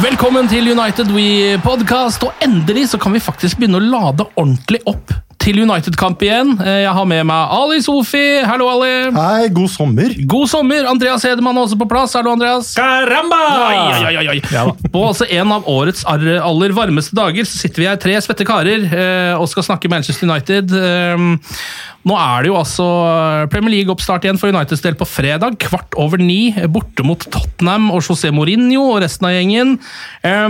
Velkommen til United We Podcast, og endelig så kan vi faktisk begynne å lade ordentlig opp til United-kamp igjen. Eh, Jeg har med meg Ali Sofi. Hallo, Ali. Hei, god sommer. God sommer! Andreas Hedemann er også på plass. Hallo, Andreas. Caramba! Oi, oi, oi, oi. På altså en av årets aller varmeste dager så sitter vi her, tre svette karer, eh, og skal snakke Manchester United. Eh, Nå er det jo altså Premier League-oppstart igjen for Uniteds del på fredag, kvart over ni, borte mot Tottenham og José Mourinho og resten av gjengen. Eh,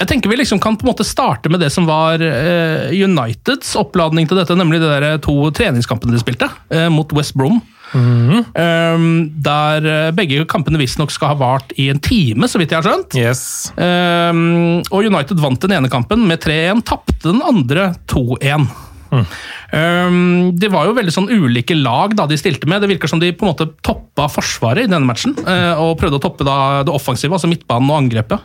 Jeg tenker vi liksom kan på en måte starte med det som var eh, Uniteds oppladning til dette, nemlig de der to treningskampene de spilte eh, mot West Brom. Um, der eh, begge kampene visstnok skal ha vart i en time, så vidt jeg har skjønt. Yes. Um, og United vant den ene kampen med 3-1, tapte den andre 2-1. Um, det var jo veldig sånn ulike lag da de stilte med. Det virker som de på en måte toppa forsvaret i denne matchen, Uh, og prøvde å toppe da det offensive, altså midtbanen og angrepet.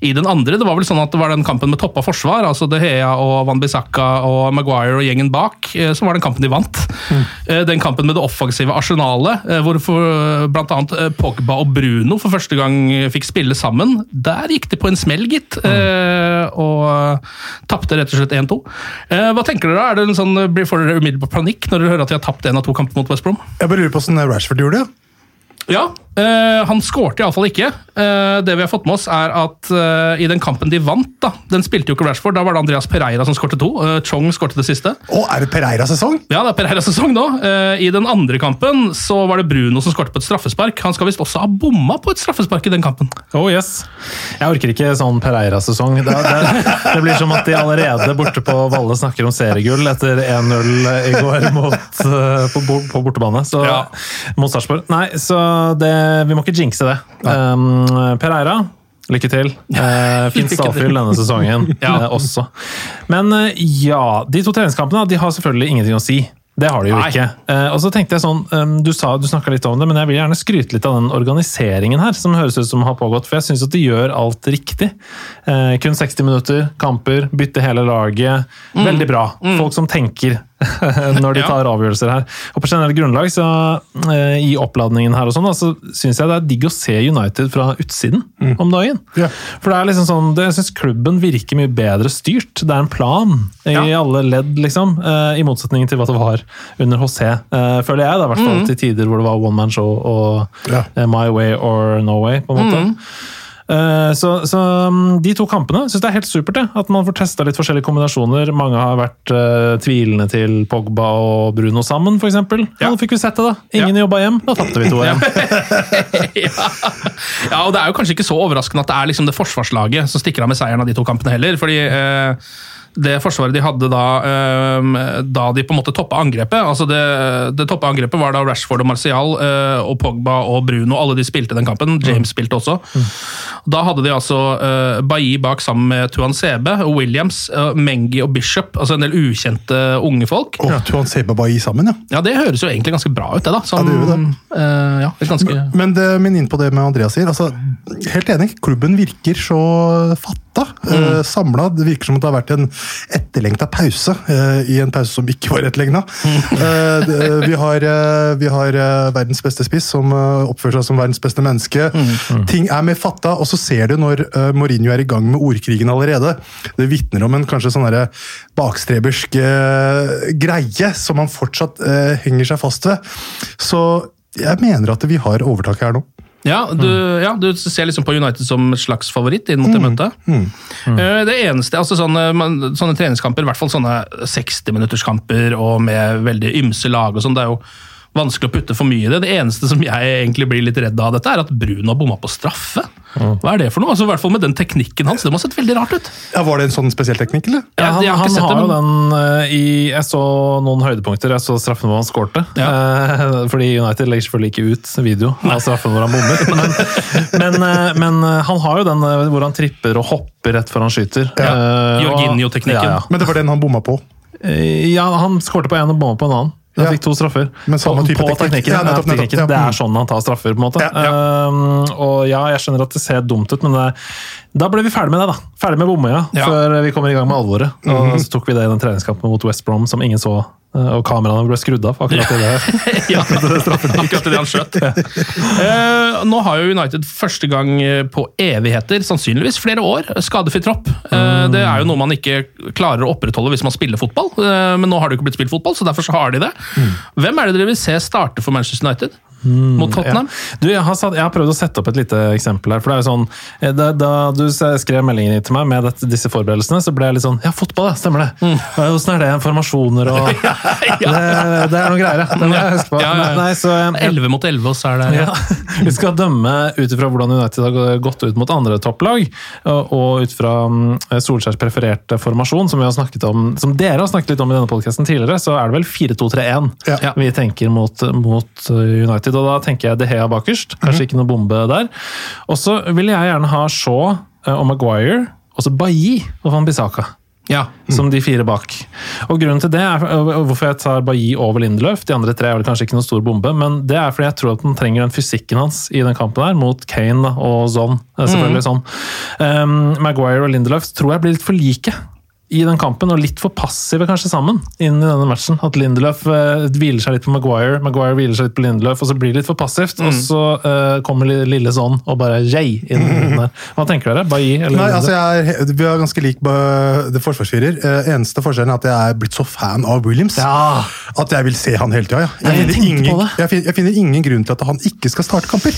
I den andre, det var vel sånn at det var den kampen med toppa forsvar, altså De Hea og Van Bissaka og Maguire og gjengen bak, eh, som var den kampen de vant. Mm. Den kampen med det offensive arsenalet, eh, hvor bl.a. eh, Pogba og Bruno for første gang fikk spille sammen, der gikk de på en smell, gitt. mm. Og tapte rett og slett 1-2. Eh, Hva tenker dere? Er det en sånn, Får dere umiddelbar panikk når dere hører at de har tapt en av to kamper mot West Brom? Jeg bare lurer på hvordan Rashford gjorde det. Ja, eh, han skårte iallfall ikke. Uh, det vi har fått med oss, er at uh, i den kampen de vant, da, den spilte jo ikke Rashford, da var det Andreas Pereira som skårte to. Chong skårte det siste. Å, er det Pereira-sesong? Ja, det er Pereira-sesong nå. Eh, I den andre kampen så var det Bruno som skårte på et straffespark. Han skal visst også ha bomma på et straffespark i den kampen. Oh yes. Jeg orker ikke sånn Pereira-sesong. Det, det, det blir som at de allerede borte på Valle snakker om seriegull etter 1-0 i går mot, på, på bortebane. Så, Ja. Mot Sarpsborg. Nei, så det, vi må ikke jinxe det. Um, Pereira, lykke til. Uh, fint stavfyll denne sesongen Ja. uh, også. Men uh, ja, de to treningskampene de har selvfølgelig ingenting å si. Det har de jo Nei. ikke. Uh, og så tenkte jeg sånn, um, Du sa, du snakka litt om det, men jeg vil gjerne skryte litt av den organiseringen her, som høres ut som har pågått. For jeg syns at de gjør alt riktig. Eh, kun 60 minutter, kamper, bytte hele laget. Veldig bra. Folk som tenker når de tar avgjørelser her. Og på generelt grunnlag, så eh, i oppladningen her og sånn, så syns jeg det er digg å se United fra utsiden om dagen. Yeah. For det er liksom sånn, det, jeg syns klubben virker mye bedre styrt. Det er en plan i Ja. alle ledd, liksom. eh, I motsetning til hva det var under HC, eh, føler jeg. da, I hvert fall til tider hvor det var one man show og Ja. My way or no way, på en måte. Eh, Så, så mm, de to kampene syns jeg er helt supert. det, At man får testa litt forskjellige kombinasjoner. Mange har vært uh, tvilende til Pogba og Bruno sammen, f.eks. Ja, da fikk vi sett det, da. Ingen jobba hjem. Da tapte vi 2-1. ja. ja, og det er jo kanskje ikke så overraskende at det er liksom det forsvarslaget som stikker av med seieren av de to kampene heller. fordi eh, det forsvaret de hadde da, eh, da de på en måte toppa angrepet. altså Det, det toppa angrepet var da Rashford og Martial eh, og Pogba og Bruno. Alle de spilte den kampen. James spilte også. Da hadde de altså uh, Bailly bak sammen med Tuan Sebe, Williams, eh, Mengi og Bishop. altså En del ukjente unge folk. Å, Tuan og Bailly sammen, ja. Ja, Det høres jo egentlig ganske bra ut, det. da. Som, Ja, det gjør det. eh, ja, ganske... Men- Men, det, min inn på det med Andreas sier. altså, Helt enig, klubben virker så fatta. Mm. Samla. Det virker som at det har vært en etterlengta pause, eh, i en pause som ikke var etterlengta. Eh, vi har, eh, vi har eh, verdens beste spiss som eh, oppfører seg som verdens beste menneske. Ting er mer fatta, og så ser du når eh, Mourinho er i gang med ordkrigen allerede. Det vitner om en kanskje sånn bakstrebersk eh, greie som han fortsatt eh, henger seg fast ved. Så jeg mener at vi har overtaket her nå. Ja du, ja, du ser liksom på United som et slags favoritt inn mot det møtet. Eh, Det eneste, altså sånne, sånne treningskamper, i hvert fall sånne 60-minutterskamper og med veldig ymse lag og sånn, det er jo vanskelig å putte for mye i det. Det eneste som jeg egentlig blir litt redd av dette, er at Bruno har bomma på straffe. Hva er det for noe? Altså, I hvert fall med den teknikken hans. Det må ha sett veldig rart ut. Ja, Var det en sånn spesiell teknikk, eller? Ja, han jeg har han har det, jo den eh, i Jeg så noen høydepunkter. Jeg så straffen hvor han skårte. Eh, fordi United legger selvfølgelig ikke ut video av straffen hvor han bommer. Men, men, eh, men eh, han har jo den hvor han tripper og hopper rett før han skyter. Ja. Eh, Jorginho-teknikken. Ja, ja. Men det var den han bomma på. Ja, han skårte på én og bomma på en annen. Han Ja. fikk to straffer. Men samme type på teknikken. Ja, nettopp, nettopp, ja. Det er sånn han tar straffer, på en måte. Um, og ja, jeg skjønner at det ser dumt ut, men det, da ble vi ferdig med det, da. Ferdig med Bomøya, Ja. før vi kommer i gang med alvoret. Mhm. Og så tok vi det i den treningskampen mot West Brom som ingen så, eh, og kameraene ble skrudd av. akkurat i det. ja, akkurat det han skjøt. Eh, nå har jo United første gang eh, på evigheter, sannsynligvis flere år, skadefri tropp. Eh, det er jo noe man ikke klarer å opprettholde hvis man spiller fotball, eh, men nå har det jo ikke blitt spilt fotball, så derfor så har de det. Hvem er det dere vil se starte for Manchester United? Mot Tottenham? Du, jeg har, satt, jeg har prøvd å sette opp et lite eksempel her. for det er jo sånn, eh, Da, da du skrev meldingen til meg med dette, disse forberedelsene, så ble jeg litt sånn Ja, fotball, ja, stemmer det! Mm. Åssen er det? Formasjoner og det, det er noe greier, ja. Det må jeg huske på. Ja, ja, ja. Eh, 11 mot 11, og så er det ja. Vi skal dømme ut ifra hvordan United har gått ut mot andre topplag, og ut fra mm, Solskjærs prefererte formasjon, som, vi har snakket om, som dere har snakket litt om i denne podkasten tidligere, så er det vel 4-2-3-1 Ja. vi tenker mot, mot United. Og da tenker jeg De Hea bakerst. Kanskje ikke noe bombe der. Og så vil jeg gjerne ha Shaw eh, og Maguire, og så Bailly og Van Bissaka. Ja. Som de fire bak. Og grunnen til det er hvorfor jeg tar Bailly over Lindeløf. De andre tre er vel kanskje ikke noen stor bombe, men det er fordi jeg tror at han trenger den fysikken hans i den kampen her, mot Kane og Zon. Selvfølgelig sånn. Um, Maguire og Lindeløf tror jeg blir litt for like i den kampen, og litt for passive kanskje sammen inn i denne matchen. At Lindeløf eh, hviler seg litt på Maguire, Maguire hviler seg litt på Lindeløf, og så blir det litt for passivt. Og så eh, kommer lille sånn og bare yay inn, inn der. Hva tenker dere? Bailly eller Nei, altså jeg er, Vi har ganske lik det forsvarsfirer. Uh, eneste forskjellen er at jeg er blitt så fan av Williams Ja. at jeg vil se han hele tida. Ja. Jeg Jeg, jeg, jeg finner ingen grunn til at han ikke skal starte kamper.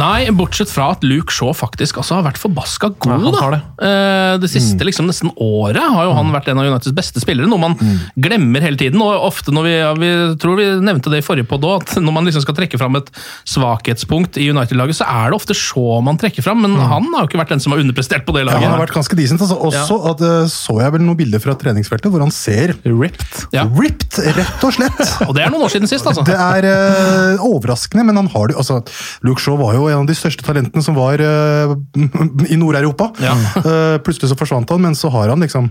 Nei, bortsett fra at Luke Shaw faktisk altså, har vært forbaska god. Ja, det. Mm. Eh, det siste liksom, nesten året har jo han vært en av Uniteds beste spillere, noe man glemmer hele tiden. og ofte når vi, ja, vi tror vi nevnte det i forrige podd òg, at når man liksom skal trekke fram et svakhetspunkt i United-laget, så er det ofte Shaw man trekker fram, men han har jo ikke vært den som har underprestert på det Ja, laget. han har vært ganske decent. Altså. Også at, uh, så jeg vel noen bilder fra treningsfeltet hvor han ser Ripped. Ja. ripped, rett og slett. Og det er noen år siden sist, altså. Det er eh, overraskende, men han har det altså, Luke Shaw var jo en av de største talentene som var eh, i Nord-Europa. Ja. Uh, plutselig så forsvant han, men så har han liksom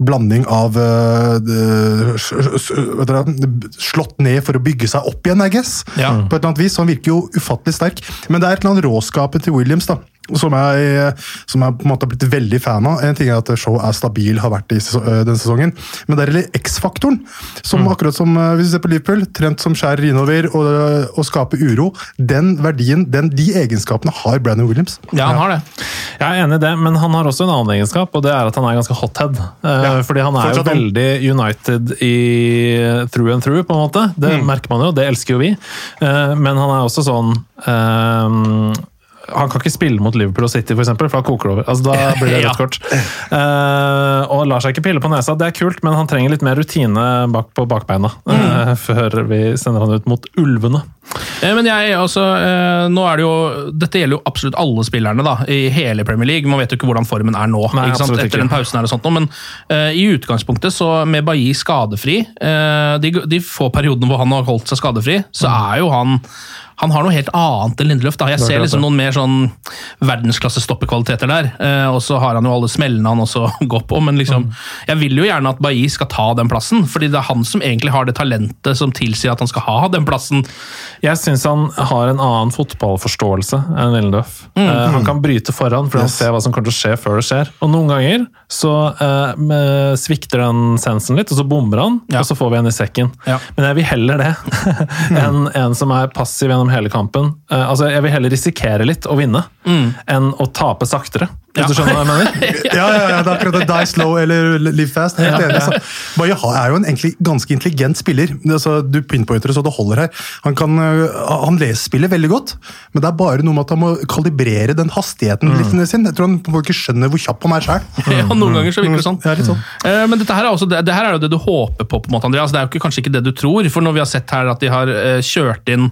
blanding av uh, slått ned for å bygge seg opp igjen, I guess. Ja. På et eller annet vis. Han virker jo ufattelig sterk. Men det er et eller annet råskapet til Williams da, som jeg, som jeg på en måte har blitt veldig fan av. En ting er at Show er stabil, har vært det i øh, denne sesongen, men det er hele X-faktoren. Som akkurat som øh, hvis vi ser på Liverpool, trent som skjærer innover og, øh, og skaper uro. Den verdien, den, de egenskapene har Brandon Williams. Ja, han har det. Jeg er enig i det, men han har også en annen egenskap, og det er at han er ganske hothead. Eh, Ja, fordi han er jo veldig United i through and through, på en måte. Det Mm. merker man jo, det elsker jo vi. Eh, men han er også sånn eh, Han kan ikke spille mot Liverpool og City, for, eksempel, for da koker det over. Altså, da blir det rødt kort. Uh, og lar seg ikke pille på nesa. Det er kult, men han trenger litt mer rutine bak på bakbeina eh, før vi sender han ut mot ulvene. Eh, Men jeg, altså, nå er det jo, Dette gjelder jo absolutt alle spillerne da, i hele Premier League. Man vet jo ikke hvordan formen er nå. Nei, ikke sant? Etter ikke. den pausen her og sånt nå, Men uh, i utgangspunktet, så med Bailly skadefri uh, de, de få periodene hvor han har holdt seg skadefri, så Mm. er jo han han har noe helt annet enn Lindeløf. da. Jeg er ser liksom noen mer sånn verdensklasse stoppekvaliteter der. Eh, og så har han jo alle smellene han også går på. Men liksom, Mm. jeg vil jo gjerne at Bailly skal ta den plassen, fordi det er han som egentlig har det talentet som tilsier at han skal ha den plassen. Jeg syns han har en annen fotballforståelse enn Lindeløf. Eh, han kan bryte foran, for han Yes. ser hva som kommer til å skje før det skjer. Og noen ganger så eh, svikter den sensen litt, og så bommer han, Ja. og så får vi en i sekken. Ja. Men jeg vil heller det enn en som er passiv gjennom hele kampen. Uh, altså, Jeg vil heller risikere litt å vinne, enn å tape saktere. Hvis Ja. du skjønner hva jeg mener? Ja, ja, ja, det er akkurat det. Die slow eller live fast. Helt enig. Ja. Baye er jo en egentlig ganske intelligent spiller. Altså, du pinpointer det så det holder her. Han, kan, øh, han leser spillet veldig godt, men det er bare noe med at han må kalibrere den hastigheten litt sin. Jeg tror han må ikke skjønner hvor kjapp han er sjøl. Ja, noen ganger så virker det sånn. Ja, litt sånn. Eh, Men dette her er, også, det, det her er jo det du håper på, på en måte, Andreas. Det er jo ikke, kanskje ikke det du tror. For når vi har sett her at de har eh, kjørt inn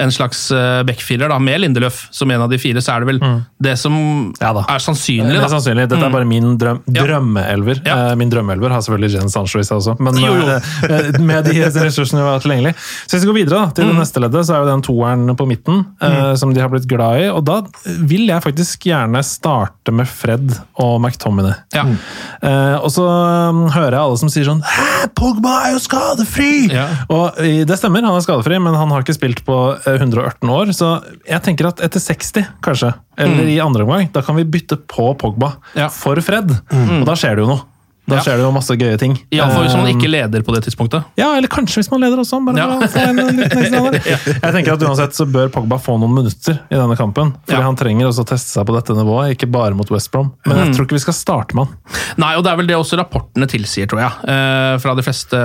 en slags uh, backfirer da, med Lindeløf som en av de fire, så er det vel det som Ja er sannsynlig. Det er sannsynlig. Dette er bare min drøm, Ja. drømmeelver. Ja. Eh, Min drømmeelver har selvfølgelig Jen Sancho i seg også, men Jo, jo. eh, med de ressursene vi har tilgjengelig. Så hvis vi går videre da, til det neste leddet, så er jo den toeren på midten mm. som de har blitt glad i. Og da vil jeg faktisk gjerne starte med Fred og McTominay. Ja. Eh, og så um, hører jeg alle som sier sånn Hæ, Pogba er jo skadefri! Og eh, det stemmer, han er skadefri, men han har ikke spilt på eh, 118 år. Så jeg tenker at etter 60, kanskje, eller i andre omgang, da kan vi bytte på Pogba Ja. for Fred. Og da skjer det jo noe. Da skjer det jo masse gøye ting. Ja, for hvis man Eh, ikke leder på det tidspunktet. ja, eller kanskje hvis man leder også. Bare Ja. få en, en liten ekstra der. Jeg tenker at Uansett så bør Pogba få noen minutter i denne kampen. Fordi Ja. han trenger også å teste seg på dette nivået, ikke bare mot West Brom. Men jeg tror ikke vi skal starte med han. Nei, og det er vel det også rapportene tilsier, tror jeg. eh, fra de fleste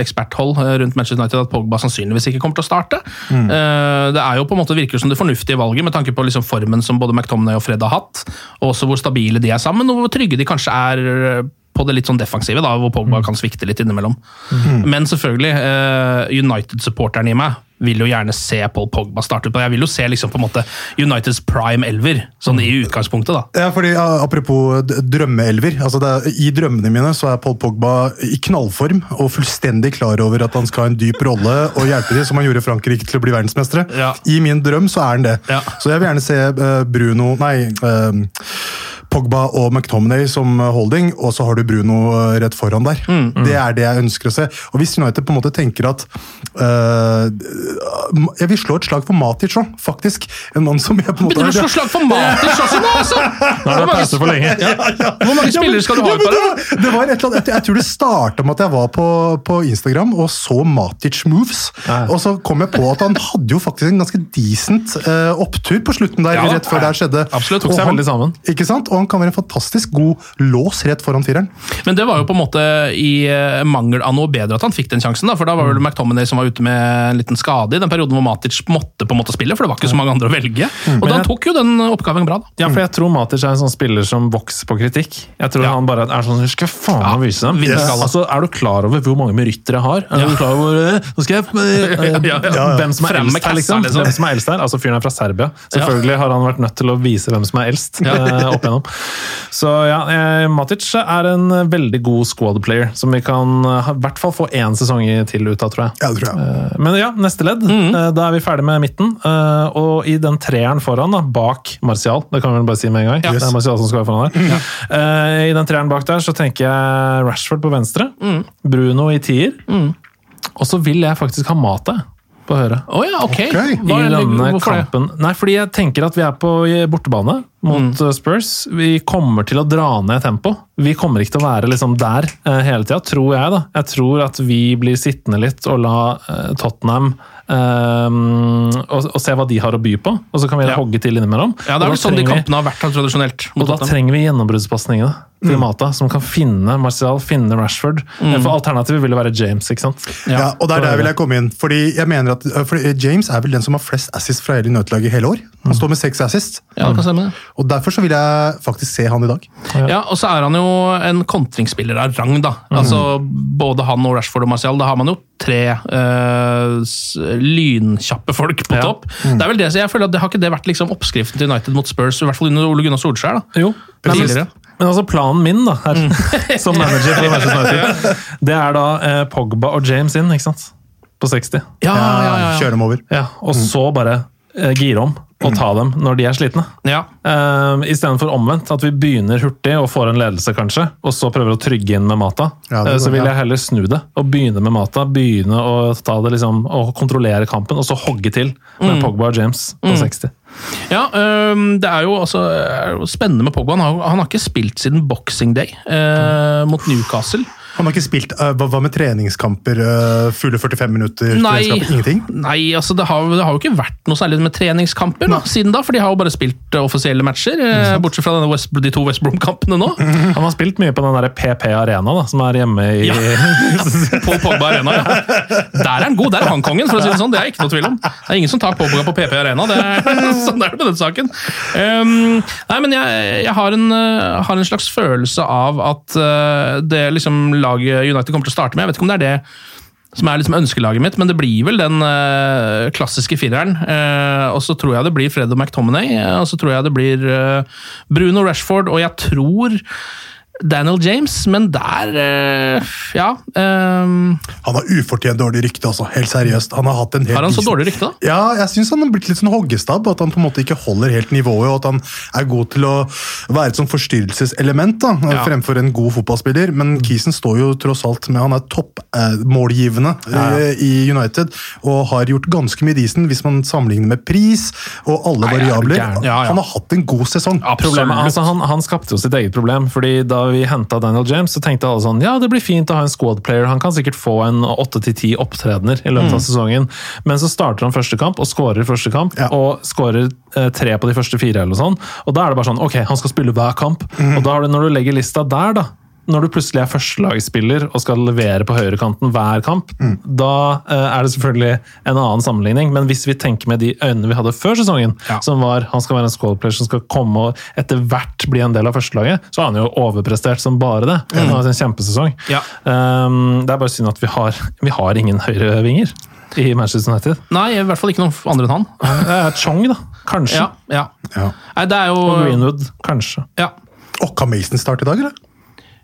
eksperthold eh, rundt Manchester United, at Pogba sannsynligvis ikke kommer til å starte. Mm. det er jo på en måte virker som det fornuftige valget, med tanke på liksom formen som både McTominay og Fred har hatt, og også hvor stabile de er sammen, og hvor trygge de kanskje er eh, på det litt sånn defensive, da, hvor Pogba kan svikte litt innimellom. Men selvfølgelig, eh, United-supporteren i meg vil jo gjerne se Paul Pogba starte på. Jeg vil jo se liksom på en måte Uniteds prime elver, sånn i utgangspunktet. da. Ja, fordi Apropos drømmeelver. altså er, I drømmene mine så er Paul Pogba i knallform og fullstendig klar over at han skal ha en dyp rolle og hjelpe dem, som han gjorde Frankrike til å bli verdensmestere. Ja. I min drøm så er han det. Ja. Så jeg vil gjerne se eh, Bruno Nei. eh, Pogba og McTominay som holding, og så har du Bruno eh, rett foran der. Mm, Det er det jeg ønsker å se. Og Hvis United på en måte tenker at øh, Jeg vil slå et slag for Matic òg, faktisk. En mann som jeg på en måte Begynner du å slå slag for Matic også nå, altså? Nå er det passer for lenge. Hvor mange spillere skal du ha Ja, i men det, var, det var et eller annet, jeg, tror det starta med at jeg var på, på Instagram og så Matic moves. Nei. Og så kom jeg på at han hadde jo faktisk en ganske decent eh, opptur på slutten der. Ja, rett før det skjedde. absolutt. Tok Og seg han- veldig sammen. Ikke sant? Og han kan være en fantastisk god lås rett foran fireren. Men det var jo på en måte i eh, mangel av noe bedre at han fikk den sjansen. da, for Da var vel McTominay som var ute med en liten skade i den perioden hvor Matic måtte på en måte spille, for det var ikke så mange andre å velge. Og da tok jo den oppgaven bra. da. Ja, for jeg tror Matic er en sånn spiller som vokser på kritikk. Jeg tror Ja. han bare er sånn Skal faen meg vise dem. Yes. Altså, er du klar over hvor mange meritter jeg har? Er du klar over eh, Nå skal jeg eh, Ja, ja, ja. Hvem som er Frem eldst her, liksom. liksom. Hvem som er eldst her? Altså Fyren er fra Serbia. Selvfølgelig har han vært nødt til å vise hvem som er eldst. opp igjennom. Så ja, eh, Matic er en veldig god squad player, som vi kan eh, i hvert fall få én sesong til ut av, tror jeg. Ja, det tror jeg. Eh, Men ja, neste ledd. Mm. Da er vi ferdig med midten. eh, Og i den treeren foran, da, bak Martial, det kan vi vel bare si med en gang. Ja. Det er Martial som skal være foran der. Eh, I den treeren bak der så tenker jeg Rashford på venstre. Mm. Bruno i tier. Og så vil jeg faktisk ha Mata på høyre. Oh, ja, ok. okay. I denne kampen. Nei, fordi jeg tenker at vi er på bortebane. Mot mm. Spurs. Vi kommer til å dra ned tempo. Vi kommer ikke til å være liksom der eh, hele tida, tror jeg. da. Jeg tror at vi blir sittende litt og la eh, Tottenham Um, og, og se hva de har å by på, og så kan vi Ja. hogge til innimellom. Ja, Det er da vel sånn de kampene har vært tradisjonelt. og da trenger vi gjennombruddspasningene til Mata, som kan finne Martial, finne Rashford. Mm. For alternativet ville være James, ikke sant? Ja, og der, der vil jeg komme inn. Fordi jeg mener at for James er vel den som har flest assist fra hele United-laget i hele år. Han står med seks assist. Ja, det kan stemme det. Og Derfor så vil jeg faktisk se han i dag. Ja, og så er han jo en kontringsspiller av rang, da. Altså, Både han og Rashford og Martial, da har man jo tre øh, lynkjappe folk på Ja. topp. Det er vel det, så jeg føler at det Har ikke det vært liksom oppskriften til United mot Spurs, i hvert fall under Ole Gunnar Solskjær? da? Jo. Tidligere. men altså planen min da, her, som manager for Manchester United, det er da eh, Pogba og James inn, ikke sant? På 60. Ja, ja, ja. ja. Kjøre dem over. Ja, og så bare eh, gire om og ta dem når de er slitne. ja. Uh, Istedenfor omvendt, at vi begynner hurtig og får en ledelse, kanskje, og så prøver å trygge inn med Mata. Ja, Eh, så vil jeg heller snu det og begynne med Mata. Begynne å ta det liksom, og kontrollere kampen, og så hogge til med Pogba og James på 60. Ja, øhm, det er jo altså, er jo spennende med Pogba. Han har, han har ikke spilt siden Boxing Day øh, mot Newcastle. Han har ikke spilt uh, Hva hva med treningskamper? Uh, fulle 45 minutter? Nei, Ingenting? nei altså det har, det har jo ikke vært noe særlig med treningskamper da, siden da, for de har jo bare spilt uh, offisielle matcher, bortsett fra denne West, de to West Brom-kampene nå. Han har spilt mye på den der PP Arena, da, som er hjemme i Ja. På Pogba Arena, ja. Der er han god, der er han kongen, for å si det sånn. Det er ikke noe tvil om. Det er ingen som tar Pogba på PP Arena. Det er, sånn er det med den saken. Um, nei, men jeg, jeg har, en, uh, har en slags følelse av at uh, det liksom laget United kommer til å starte med, jeg vet ikke om det er det som er liksom ønskelaget mitt, men det blir vel den uh, klassiske fireren. Uh, og så tror jeg det blir Fred og McTominay, uh, og så tror jeg det blir uh, Bruno Rashford, og jeg tror Daniel James, men der uh, Ja. Um, Han har ufortjent dårlig rykte, altså. Helt seriøst. Han har hatt en helt har han så dårlig rykte, da? Ja, jeg syns han har blitt litt sånn hoggestabb. At han på en måte ikke holder helt nivået, og at han er god til å være et sånn forstyrrelseselement da, Ja. fremfor en god fotballspiller. Men Kisen står jo tross alt med Han er toppmålgivende ja. i United og har gjort ganske mye disen hvis man sammenligner med pris og alle Nei, er variabler. Ja, ja. Han har hatt en god sesong. Problemet, altså han, han skapte jo sitt eget problem. fordi Da vi henta Daniel James, så tenkte alle sånn ja, det blir fint å ha en squad player. Han kan sikkert få en åtte til ti opptredener i løpet av sesongen. Men så starter han første kamp og skårer første kamp, Ja. og skårer eh, tre på de første fire. eller sånn, Og da er det bare sånn ok, han skal spille hver kamp. Og da har du, når du legger lista der, da når du plutselig er førstelagsspiller og skal levere på høyrekanten hver kamp, da eh, er det selvfølgelig en annen sammenligning. Men hvis vi tenker med de øynene vi hadde før sesongen, Ja. som var han skal være en squad-player som skal komme og etter hvert bli en del av førstelaget, så har han jo overprestert som bare det. Han har hatt en kjempesesong. Ja. Um, det er bare synd at vi har, vi har ingen høyrevinger i Manchester United. Nei, i hvert fall ikke noen andre enn han. Det Chong, da. Kanskje. Ja, ja. Ja. Nei, det er jo Og Greenwood. Kanskje. Ja. Og kan Mason starte i dag, eller?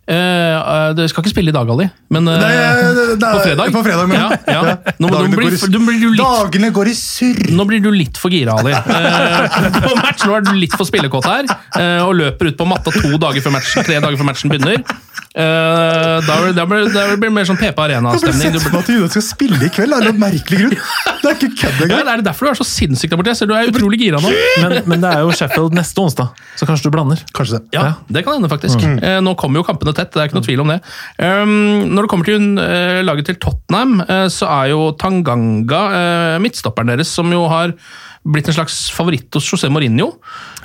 Eh, du skal ikke spille i dag, Ali, men uh, Nei, det- det- på fredag. På fredag, men. Ja, ja. Nå, Dagene blir, går i- nå blir du litt Dagene går i surr! Nå blir du litt for gira, Ali. Uh, på match, nå er du litt for spillekåt her, og løper ut på matta to dager før matchen, tre dager før matchen begynner. Da blir blir- blir det mer sånn PP Arena-stemning. Du sett på at du skal spille i kveld, av en merkelig grunn. Det er ikke kødd Ja, er det er derfor du er så sinnssykt der borte. Jeg ser du er utrolig gira nå. Men, men det er jo Sheffield neste onsdag, så kanskje du blander. Kanskje det. Ja, det kan hende, faktisk. Eh, nå kommer jo kampene tett, det er ikke noe tvil om det. Um, når det kommer til uh, laget til Tottenham, uh, så er jo Tanganga uh, midtstopperen deres, som jo har blitt en slags favoritt hos José Mourinho.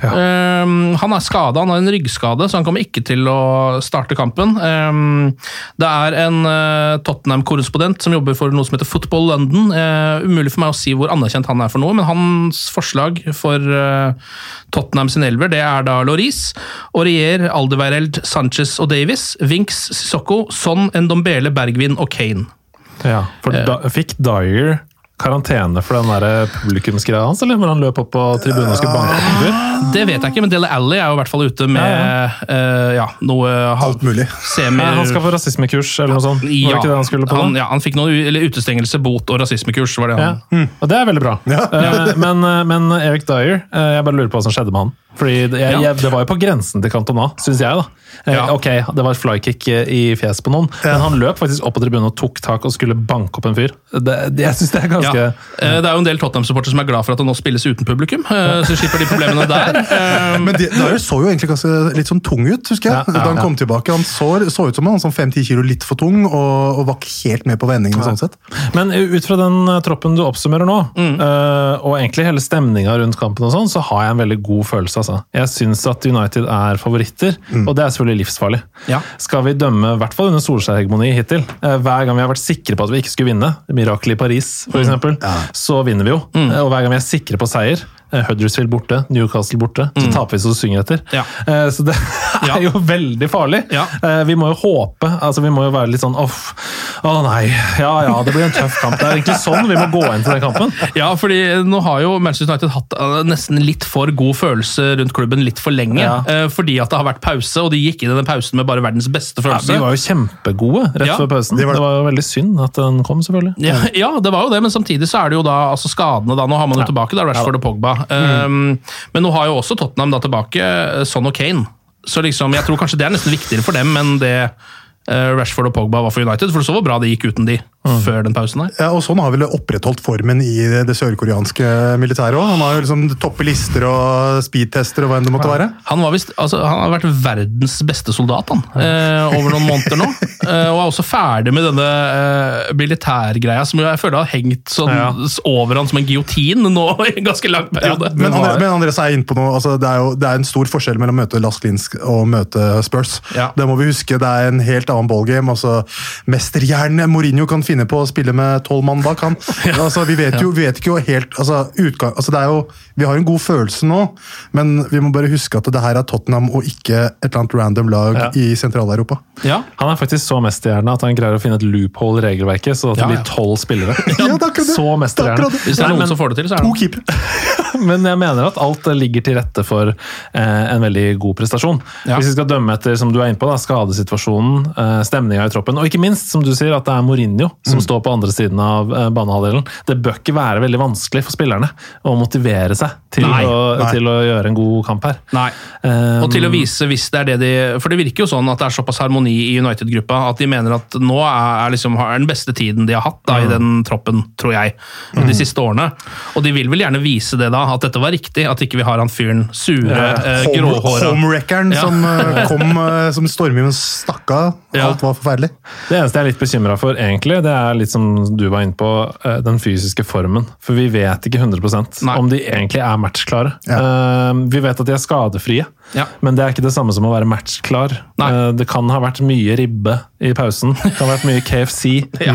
Um, han er skada, han har en ryggskade, så han kommer ikke til å starte kampen. Um, det er en uh, Tottenham-korrespondent som jobber for noe som heter Football London. Uh, umulig for meg å si hvor anerkjent han er for noe, men hans forslag for uh, Tottenham sin elver, det er da Laurice, Aurier, Aldeweireld, Sanchez og Davies, Vinks, Sissoko, Son, Ndombele, Bergvin og Kane. Ja, for da, Fikk Dyer karantene for den der publikumsgreia hans, eller hvor han løp opp på tribunen og skulle banke opp en fyr? Det vet jeg ikke, men Dele Alli er jo i hvert fall ute med Ja, ja, noe Alt mulig. semi... Han skal få rasismekurs eller noe sånt. Var det ikke det han skulle på? han, ja, han fikk noe eller utestengelse, bot og rasismekurs. var det Ja. han. Og det er veldig bra. Uh, Men, eh, men Eric Dyer, uh, jeg bare lurer på hva som skjedde med han. Fordi det, jeg, jeg, det var jo på grensen til Cantona, syns jeg. da. Ja. Ok, det var et flykick i fjeset på noen, men han løp faktisk opp på tribunen og tok tak og skulle banke opp en fyr. Det, det, jeg synes det er ganske ganske ja. Det er jo en del Tottenham-supportere som er glad for at det nå spilles uten publikum, eh, så slipper de problemene der. Eh, Men de, så jo egentlig ganske litt sånn tung ut, husker jeg. Ja, ja, da han kom tilbake. Han så, så ut som han sånn 5-10 kilo litt for tung, og, og var ikke helt med på vendingene. sånn sett. Men ut fra den eh, troppen du oppsummerer nå, Mm. eh, og egentlig hele stemninga rundt kampen, og sånn, så har jeg en veldig god følelse. Altså. Jeg syns at United er favoritter, og det er selvfølgelig livsfarlig. Ja. Skal vi dømme, i hvert fall under Solskjær-hegemoni hittil, eh, hver gang vi har vært sikre på at vi ikke skulle vinne, mirakel i Paris f.eks., eksempel, så vinner vi jo. Mm. Og hver gang vi er sikre på seier, Huddersfield borte, Newcastle borte, så taper vi så det synger etter. Mm. Ja. Eh, Så det er jo veldig farlig. Ja. Eh, Vi må jo håpe, altså vi må jo være litt sånn off. Å nei, ja ja, det blir en tøff kamp. Det er egentlig sånn vi må gå inn til den kampen. Ja, fordi nå har jo Manchester United hatt eh, nesten litt for god følelse rundt klubben litt for lenge. Ja. eh, Fordi at det har vært pause, og de gikk inn i den pausen med bare verdens beste Ja, følelse. vi var jo kjempegode rett Ja, før pausen. det Det var var, jo veldig synd at den kom, selvfølgelig. Ja, ja, det var jo det, men samtidig så er det jo da altså skadene da, Nå har man jo tilbake da, Rashford og Pogba. Um, men nå har jo også Tottenham da tilbake eh, Son og Kane. Så liksom, jeg tror kanskje det er nesten viktigere for dem enn det eh, Rashford og Pogba var for United. For så hvor bra det gikk uten de før den pausen der. Ja, og Sånn har vel opprettholdt formen i det, det sørkoreanske militæret òg. Han har jo liksom toppe lister og speedtester og hva enn det måtte være. Han, var vist, altså, han har vært verdens beste soldat han, eh, over noen måneder nå. Eh, og er også ferdig med denne eh, militærgreia som jeg føler har hengt sånn, Ja. over han som en giotin nå i en ganske lang periode. Men, var- men Andres er inne på noe, altså det, er jo, det er en stor forskjell mellom å møte Lask Linsk og møte Spurs. Ja. Det må vi huske, det er en helt annen ballgame. Altså, Mesterhjernen Mourinho kan finne på å spille med tolv mann bak, han. Altså, vi vet jo vi vet ikke jo helt altså, utgang, altså, det er jo, Vi har en god følelse nå, men vi må bare huske at det her er Tottenham og ikke et eller annet random lag Ja. i Sentral-Europa. Ja. Han er faktisk så mesterhjerne at han greier å finne et loophole i regelverket, så at det ja. blir tolv spillere. Ja, det er akkurat det. Så er mesterhjerne. Hvis det er noen men- som får det til, så er det To keepere. Men jeg mener at alt ligger til rette for eh, en veldig god prestasjon. Ja. Hvis vi skal dømme etter som du er inne på, da, skadesituasjonen, eh, stemninga i troppen, og ikke minst, som du sier, at det er Mourinho som Mm. står på andre siden av eh, banehalvdelen. Det bør ikke være veldig vanskelig for spillerne å motivere seg til, Nei, å, nei. til å gjøre en god kamp her. Nei. Um, Og til å vise hvis det er det de For det virker jo sånn at det er såpass harmoni i United-gruppa at de mener at nå er, er liksom, er den beste tiden de har hatt da, i den troppen, tror jeg, de siste årene. Og de vil vel gjerne vise det da, at dette var riktig, at ikke vi har han fyren sure, ja. Uh, gråhåra Homewreckeren Ja. som uh, kom uh, som storming og stakk av. Ja. Alt var forferdelig. Det eneste jeg er litt bekymra for, egentlig, det er litt som du var inne på, eh, den fysiske formen. For vi vet ikke 100 Nei. om de egentlig er matchklare. Ja. Eh, Vi vet at de er skadefrie, Ja. men det er ikke det samme som å være matchklar. Eh, Det kan ha vært mye ribbe i pausen. Det kan ha vært mye KFC.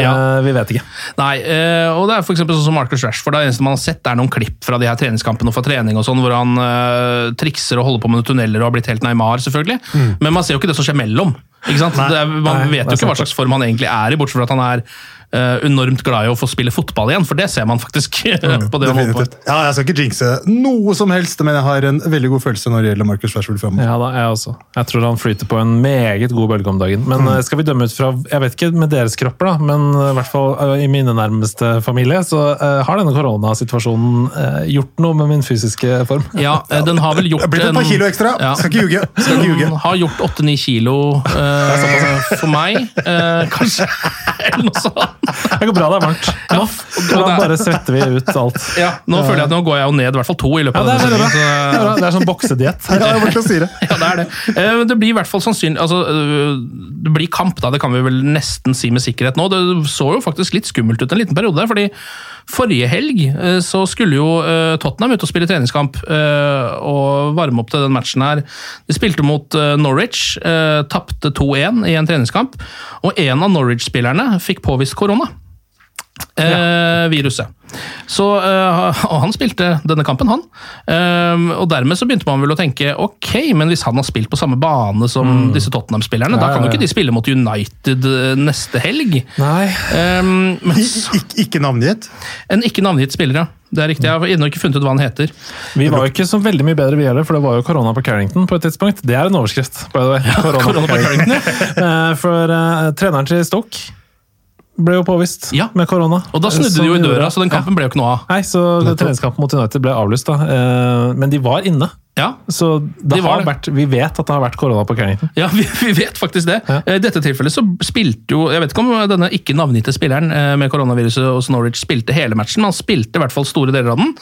Eh, Vi vet ikke. Nei, eh, og det er for eksempel sånn som Marcus Rashford. Det eneste man har sett, er noen klipp fra de her treningskampene og fra trening og sånn, hvor han uh, trikser og holder på med noen tunneler og har blitt helt Neymar, selvfølgelig. Men man ser jo ikke det som skjer mellom. Ikke sant? Det er, man Nei, vet jo ikke hva slags form han egentlig er i, bortsett fra at han er enormt glad i å få spille fotball igjen, for det ser man faktisk på det han holder på. Definitivt. Ja, jeg skal ikke jinxe noe som helst, men jeg har en veldig god følelse når det gjelder Marcus Rashford framover. Ja da, jeg også. Jeg tror han flyter på en meget god bølge om dagen. Men mm. skal vi dømme ut fra Jeg vet ikke med deres kropper, da, men eh, i hvert fall eh, i mine nærmeste familie, så uh, har denne koronasituasjonen uh, gjort noe med min fysiske form. Ja, eh, den har vel gjort Det er blitt et par kilo ekstra. Ja. Skal ikke ljuge. Skal ikke ljuge. Har gjort 8-9 kilo uh, for meg, eh, kanskje. Eller noe sånt. Det går bra, det er varmt. Nå, og da er- bare svetter vi ut alt. Ja, nå føler jeg at nå går jeg jo ned i hvert fall to i løpet av det er denne sesongen, Det så- Det er sånn boksediett. Ja, si det. Ja, det er det. Eh, Det blir i hvert fall sannsynlig altså, øh, Det blir kamp, da. Det kan vi vel nesten si med sikkerhet nå. Det så jo faktisk litt skummelt ut en liten periode der, fordi forrige helg eh, så skulle jo eh, Tottenham ut og spille treningskamp eh, og varme opp til den matchen her. De spilte mot eh, Norwich, tapte 2-1 i en treningskamp, og en av Norwich-spillerne fikk påvist korona. Eh, viruset. Så, eh, og han spilte denne kampen, han. Eh, og dermed så begynte man vel å tenke ok, men hvis han har spilt på samme bane som disse Tottenham-spillerne, da kan jo ja, ja. ikke de spille mot United eh, neste helg. Nei. Eh, men Ik ikke, navngitt. en ikke navngitt spiller, ja. Det er riktig. Jeg har ennå ikke funnet ut hva han heter. Vi var jo ikke så veldig mye bedre, vi heller, for det var jo korona på Carrington på et tidspunkt. Det er en overskrift, by the way. korona på Carrington, For uh, treneren til Stoke ble jo påvist Ja. med korona. Og da snudde de jo i døra, så den kampen ble jo ikke noe av. Nei, så treningskampen mot United ble avlyst, da. Eh, Men de var inne. Ja, Så det De har det. vært, vi vet at det har vært korona på Carrington. Ja, vi, vi vet faktisk det. Ja. Eh, I dette tilfellet så spilte jo Jeg vet ikke om denne ikke navngitte spilleren eh, med koronaviruset hos Norwich spilte hele matchen, men han spilte i hvert fall store deler av den.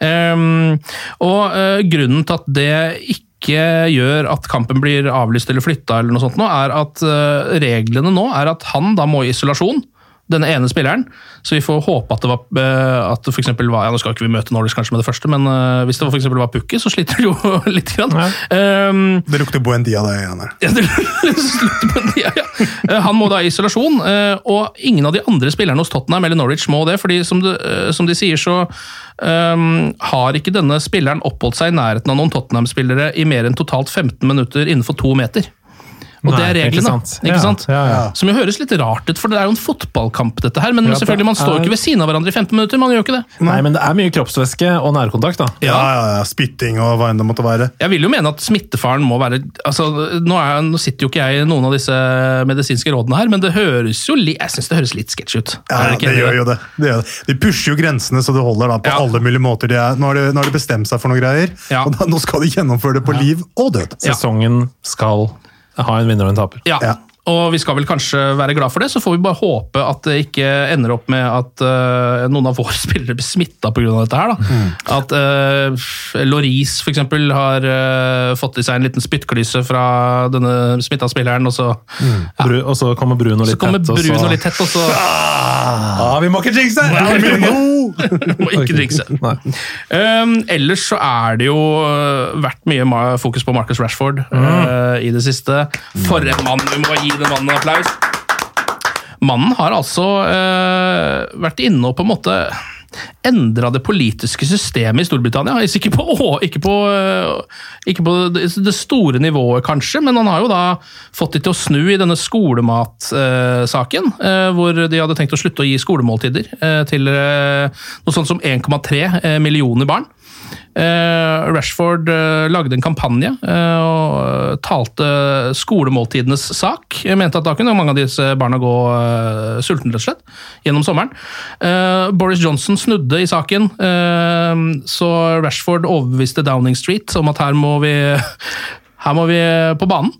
Eh, og uh, grunnen til at det ikke gjør at kampen blir avlyst eller flytta, eller noe sånt nå, er at eh, reglene nå er at han da må i isolasjon. Denne ene spilleren, så vi får håpe at det var eh, at det for eksempel var, ja Nå skal ikke vi møte Norwich kanskje med det første, men eh, hvis det for eksempel var Pukki, så sliter det jo litt. Grann. Eh, Det lukter Buendia, det igjen ja, det lukter det, ja. Eh, Han må da i isolasjon, og ingen av de andre spillerne hos Tottenham eller Norwich må det, fordi som, eh, som de sier, så um, har ikke denne spilleren oppholdt seg i nærheten av noen Tottenham-spillere i mer enn totalt 15 minutter innenfor to meter. Og det Nei, er ikke reglene. sant. Ikke Ja, sant? ja, ja. Som jo høres litt rart ut, for det er jo en fotballkamp, dette her. Men Ja, selvfølgelig, man står jo er- ikke ved siden av hverandre i 15 minutter. Man gjør ikke det. Nei, men det er mye kroppsvæske og nærkontakt, da. Ja, ja, ja. Spytting og hva enn det måtte være. Jeg vil jo mene at smittefaren må være altså, nå, er, nå sitter jo ikke jeg i noen av disse medisinske rådene her, men det høres jo li, jeg synes det høres litt sketsj ut. Ja, Er det, ikke gjør jo det. det gjør det. De pusher jo grensene så det holder da, på Ja. alle mulige måter. De er, nå, har de, nå har de bestemt seg for noen greier, Ja. og da, nå skal de gjennomføre det på liv og død. Ja. Sesongen skal ha en vinner og en taper. Ja. Ja. Og vi skal vel kanskje være glad for det, så får vi bare håpe at det ikke ender opp med at uh, noen av våre spillere blir smitta pga. dette her. Da. At uh, Loris f.eks. har uh, fått i seg en liten spyttklyse fra denne smitta spilleren, og så, Bru, og så kommer Bruno litt så kommer tett. og så- litt tett, og så Ah, vi må ikke jinxe! må ikke jinxe. Um, ellers så er det jo vært mye fokus på Marcus Rashford uh, i det siste. For en mann! Vi må gi den mannen en applaus. Mannen har altså uh, vært inne og på en måte endra det politiske systemet i Storbritannia. Ikke på, å, ikke på, uh, ikke på det store nivået, kanskje, men han har jo da fått de til å snu i denne skolematsaken, uh, hvor de hadde tenkt å slutte å gi skolemåltider til noe sånt som 1,3 uh, millioner barn. Eh, Rashford eh, lagde en kampanje eh, og talte skolemåltidenes sak. Jeg mente at da kunne mange av disse barna gå sultne, rett og slett, gjennom sommeren. Boris Johnson snudde i saken, så Rashford overbeviste Downing Street om at her må vi, her må vi på banen.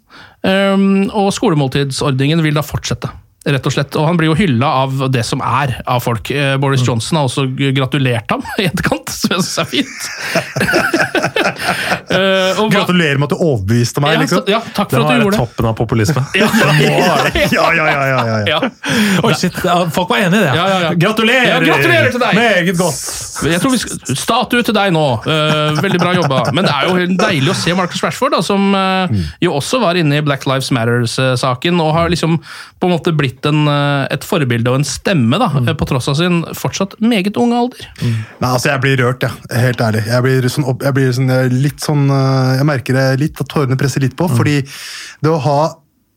Og skolemåltidsordningen vil da fortsette. Rett og slett, og Han blir jo hylla av det som er av folk. Eh, Boris Johnson har også gratulert ham i etterkant, som jeg syns er fint. Eh, og Gratulerer med at du overbeviste meg, ja, liksom. ja, takk for Det at du gjorde det. toppen av populisme. Ja, Ja, ja, ja, ja, ja, ja. ja. Oi, shit, folk var enig i det. Ja, ja, ja. Gratulerer! Ja, gratulerer til deg! Meget godt! Jeg tror vi skal, Statue til deg nå. Uh, veldig bra jobba. Men det er jo deilig å se Marcus Rashford, da, som uh, jo også var inne i Black Lives Matters-saken, og har liksom på en måte blitt en, eh, et forbilde og en stemme, da, mm. på tross av sin fortsatt meget unge alder. Nei, altså Jeg blir rørt, jeg. Helt ærlig. Jeg blir, sånn jeg blir sånn, eh, litt sånn eh, Jeg merker det litt, at tårene presser litt på. Fordi det å ha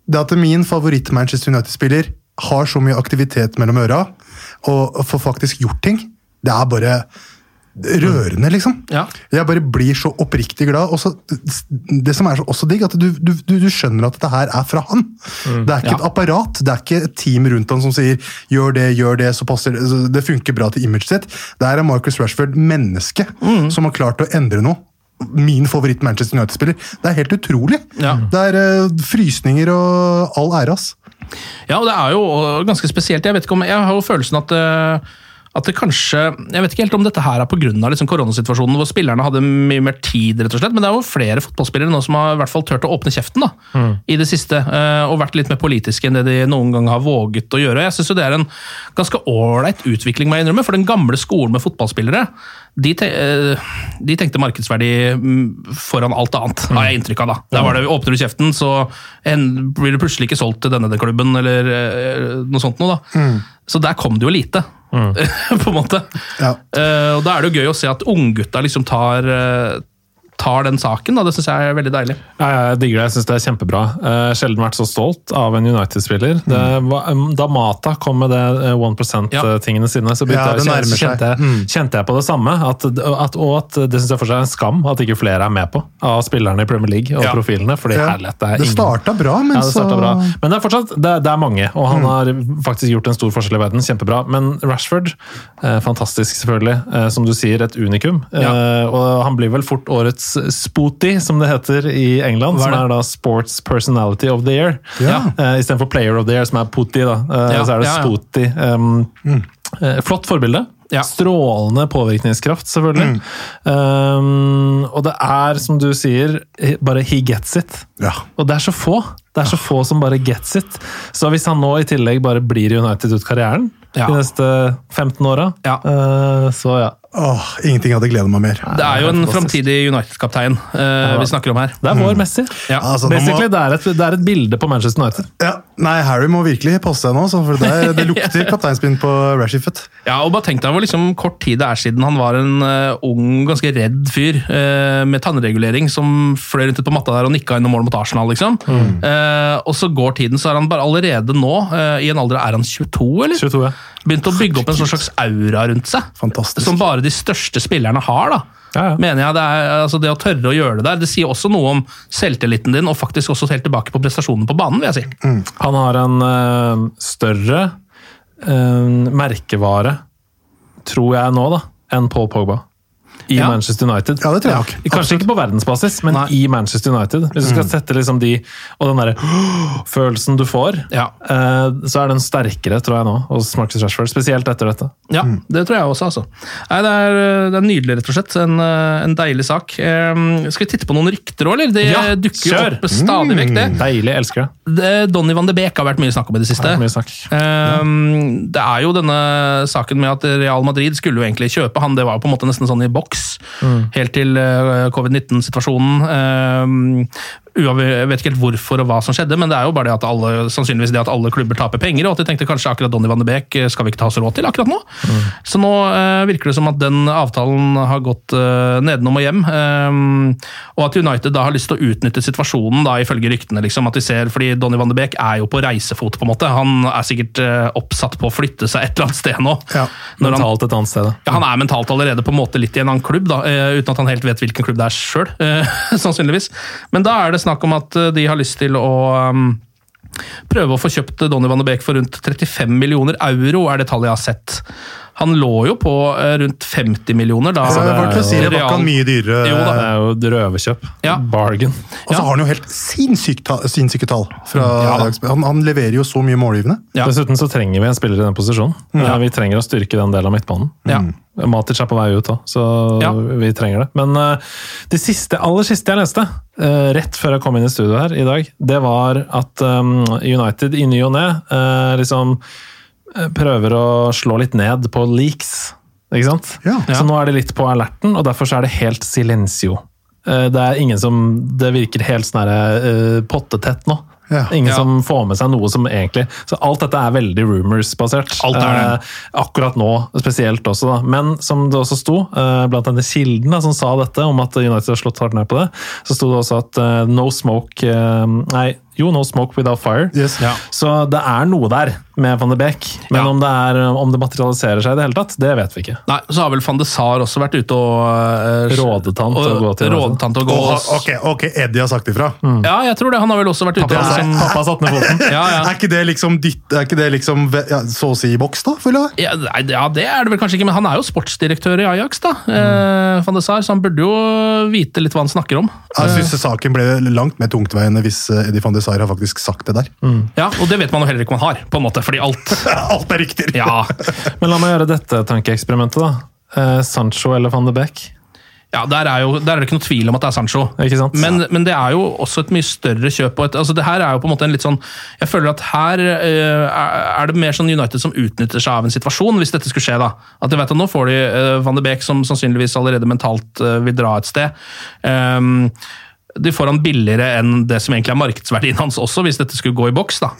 Det at min favoritt-Manchester United-spiller har så mye aktivitet mellom øra, og får faktisk gjort ting, det er bare rørende, liksom. Ja. Jeg bare blir så oppriktig glad. Og så, det som er så også digg, at du, du, du, skjønner at dette her er fra han. Det er ikke Ja. et apparat, det er ikke et team rundt han som sier 'gjør det, gjør det', så passer det. Så Det funker bra til imaget sitt. Det er Marcus Rashford menneske som har klart å endre noe. Min favoritt Manchester United-spiller. Det er helt utrolig. Ja. Det er eh, frysninger og all ære, ass. Ja, og det er jo ganske spesielt. Jeg vet ikke om, jeg har jo følelsen at eh, at det kanskje, Jeg vet ikke helt om dette her er pga. Liksom koronasituasjonen, hvor spillerne hadde mye mer tid, rett og slett, men det er jo flere fotballspillere nå som har i hvert fall turt å åpne kjeften da, i det siste, eh, og vært litt mer politiske enn det de noen gang har våget å gjøre. Jeg syns det er en ganske ålreit utvikling, må jeg innrømme, for den gamle skolen med fotballspillere de, te eh, de tenkte markedsverdi mm, foran alt annet, har jeg inntrykk av. da. Der var det, Åpner du kjeften, så blir du plutselig ikke solgt til denne klubben, eller eh, noe sånt noe. da. Så der kom det jo lite, på en måte. Ja. Uh, og Da er det jo gøy å se at unggutta liksom tar, eh, tar den saken. da, Det syns jeg er veldig deilig. Ja, jeg digger det. Jeg syns det er kjempebra. Uh, sjelden vært så stolt av en United-spiller. Mm. um, Da Mata kom med det eh, 1%-tingene sine, så Ja, jeg, nærmer kjente, jeg, kjente jeg på det samme. At, at, og at det syns jeg fortsatt er en skam at ikke flere er med på, av spillerne i Premier League og Ja. profilene. fordi Ja. herlighet, det er Det ingen- starta bra, men ja, det så bra. Men det er fortsatt det, det er mange, og han har faktisk gjort en stor forskjell i verden. Kjempebra. Men Rashford, eh, fantastisk selvfølgelig. Eh, som du sier, et unikum. Ja. Eh, og han blir vel fort årets Spooty, som det heter i England. Er Som er da Sports Personality of the Year. Ja. Uh, Istedenfor Player of the Year, som er Putty. da. Uh, Ja, så er det ja. Spooty. Um, uh, Flott forbilde. Ja. Strålende påvirkningskraft, selvfølgelig. Um, og det er, som du sier, bare he gets it. Ja. Og det er så få. Det er så få som bare gets it. Så hvis han nå i tillegg bare blir i United ut karrieren Ja. de neste 15 åra, Ja. eh, så ja. Åh, ingenting hadde gledet meg mer. Det er jo en framtidig United-kaptein eh, vi snakker om her. Det er vår Messi. Ja. Altså, Basically, må- det, er et, det er et bilde på Manchester United. Ja, nei, Harry må virkelig passe seg nå, for det, er- det lukter kapteinspinn på Rashifet. Ja, og bare tenk deg hvor liksom kort tid det er siden han var en uh, ung, ganske redd fyr uh, med tannregulering som fløy rundt på matta der og nikka inn mål mot Arsenal, liksom. Eh, og så går tiden, så er han bare allerede nå, i en alder Er han 22, eller? 22, ja. Begynt å bygge opp en sånn slags aura rundt seg. Fantastisk. Som bare de største spillerne har, da. Ja, ja. Mener jeg det, er, altså det å tørre å gjøre det der, det sier også noe om selvtilliten din, og faktisk også helt tilbake på prestasjonene på banen, vil jeg si. Han har en eh, større eh, merkevare, tror jeg nå, da, enn Paul Pogba. I Ja. Manchester United. Ja, det tror jeg nok. Kanskje ikke på verdensbasis, men Nei. i Manchester United. Hvis du skal sette liksom de Og den derre følelsen du får, Ja. eh, så er den sterkere, tror jeg nå, hos Marcus Rashford. Spesielt etter dette. Ja, det tror jeg også, altså. Nei, det, er, det er nydelig, rett og slett. En, eh, en deilig sak. Eh, skal vi titte på noen rykter òg, eller? Det Ja, dukker jo kjør! opp stadig vekk, det. Deilig. Elsker det. det. Donny van de Beek har vært mye snakk om i det siste. Det er mye snakk. Eh, Det er jo denne saken med at Real Madrid skulle jo egentlig kjøpe han. Det var jo på en måte nesten sånn i boks, helt til eh, covid-19-situasjonen. Jeg vet ikke helt hvorfor og hva som skjedde, men det er jo bare det at alle, sannsynligvis det at alle klubber taper penger, og at de tenkte kanskje akkurat Donny van de Beek eh, skal vi ikke ta oss råd til akkurat nå. Så nå eh, virker det som at den avtalen har gått eh, nedenom og hjem, eh, og at United da har lyst til å utnytte situasjonen, da ifølge ryktene, liksom, at de ser, fordi Donny van de Beek er jo på reisefot, på en måte. Han er sikkert eh, oppsatt på å flytte seg et eller annet sted nå. Ja. Når han, Mentalt et annet sted. ja, han er mentalt allerede på en måte litt i en annen klubb, da, eh, uten at han helt vet hvilken klubb det er sjøl, sannsynligvis. Men da er det snakk om at eh, de har lyst til å um, prøve å få kjøpt Donny van de Beek for rundt 35 millioner euro, er det tallet jeg har sett. Han lå jo på eh, rundt 50 millioner da. Så det si, det var ikke han mye dyrere. Jo da. Det er jo et røverkjøp. Ja. Bargain. Og så Ja. har han jo helt sinnssykt tall. Sinnssyk tall. Fra Ja han, han leverer jo så mye målgivende. Ja. Dessuten så trenger vi en spiller i den posisjonen. Ja. Vi trenger å styrke den delen av midtbanen. Ja. Matic er på vei ut òg, så Ja. vi trenger det. Men uh, det siste, aller siste jeg leste, uh, rett før jeg kom inn i studio her i dag, det var at um, United i ny og ne uh, liksom prøver å slå litt ned på leaks. Ikke sant? Ja. Så nå er det litt på alerten, og derfor så er det helt silencio. Eh, Det er ingen som Det virker helt sånn her, eh, pottetett nå. Ja. Ingen Ja. som får med seg noe som egentlig Så alt dette er veldig rumors-basert. Alt er det. Eh, akkurat nå spesielt også, da. Men som det også sto, eh, blant denne kilden da, som sa dette, om at United har slått hardt ned på det, så sto det også at eh, no smoke eh, Nei, jo, no smoke without fire. Yes. Ja. Så det er noe der med van de Beek. Men Ja. om, det er, om det materialiserer seg i det hele tatt, det vet vi ikke. Nei, så har vel van de Sar også vært ute og uh, Rådet han til å gå til Rådet han til å gå Og, ok, ok, Eddie har sagt ifra. Ja, jeg tror det. Han har vel også vært ute Pappa, og liksom, pappa satt ned foten. ja, ja. Er ikke det liksom, ditt, er ikke det liksom ja, så å si i boks, da? føler jeg? Ja, nei, ja, det er det vel kanskje ikke, men han er jo sportsdirektør i Ajax, da. Eh, van de Sar, så han burde jo vite litt hva han snakker om. Jeg synes saken ble langt mer tungtveiende hvis eh, Eddie van de Sar har faktisk sagt det der. Ja, Og det vet man jo heller ikke om han har, på en måte, fordi alt Alt er riktig! Ja, Men la meg gjøre dette tankeeksperimentet, da. Eh, Sancho eller van de Beek? ja der, er jo, der er det ikke noe tvil om at det er Sancho. Ikke sant? Men, men det er jo også et mye større kjøp. Og et, altså det her er jo på en måte en litt sånn Jeg føler at her uh, er det mer sånn United som utnytter seg av en situasjon, hvis dette skulle skje. da. At de vet at Nå får de uh, Van de Beek, som sannsynligvis allerede mentalt uh, vil dra et sted. Ehm, de får han billigere enn det som egentlig er markedsverdien hans også, hvis dette skulle gå i boks. da.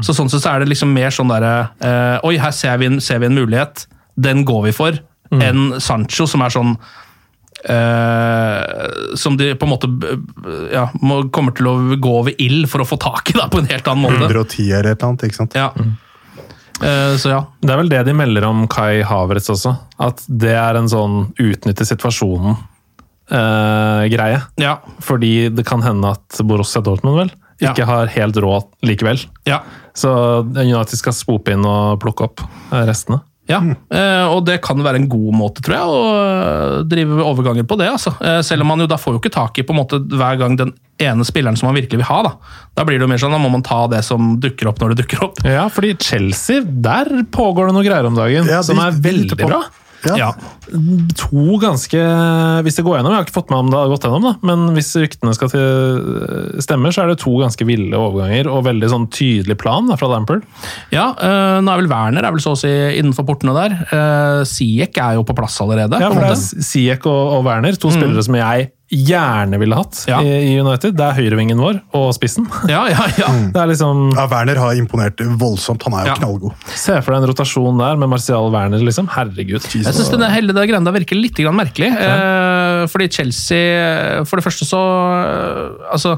Så Sånn sett så er det liksom mer sånn derre eh, Oi, her ser vi, en, ser vi en mulighet. Den går vi for. Enn Sancho, som er sånn eh, som de på en måte ja, må, kommer til å gå over ild for å få tak i da, på en helt annen måte. 110 eller et eller annet, ikke sant? Ja. Eh, så ja. Det er vel det de melder om Kai Havertz også. At det er en sånn utnytte situasjonen-greie. Ja. Fordi det kan hende at Borussia Dortmund vel Ja. ikke har helt råd likevel. ja. Så United skal spope inn og plukke opp eh, restene. Ja, eh, og det kan være en god måte, tror jeg, å drive overganger på det. altså. Selv om man jo da får jo ikke tak i på en måte hver gang den ene spilleren som man virkelig vil ha. Da Da blir det jo mer sånn, da må man ta det som dukker opp når det dukker opp. Ja, fordi Chelsea, der pågår det noe greier om dagen Ja, som er veldig bra. Ja. To ganske Hvis det går gjennom, jeg har ikke fått med om det har gått gjennom, da, men hvis ryktene skal til stemme, så er det to ganske ville overganger og veldig sånn tydelig plan da, fra Lampard. Ja, øh, nå er vel Werner er vel så å si innenfor portene der. Uh, Siek er jo på plass allerede. Ja, for det er Siek og, og Werner, to spillere som jeg gjerne ville hatt Ja. i, United. Det er høyrevingen vår og spissen. ja, ja, ja. Det er liksom Ja, Werner har imponert voldsomt. Han er jo Ja. knallgod. Se for deg en rotasjon der med Martial Werner, liksom. Herregud. Jeg syns hele det greiene virker litt grann merkelig. Eh, fordi Chelsea For det første så eh, altså,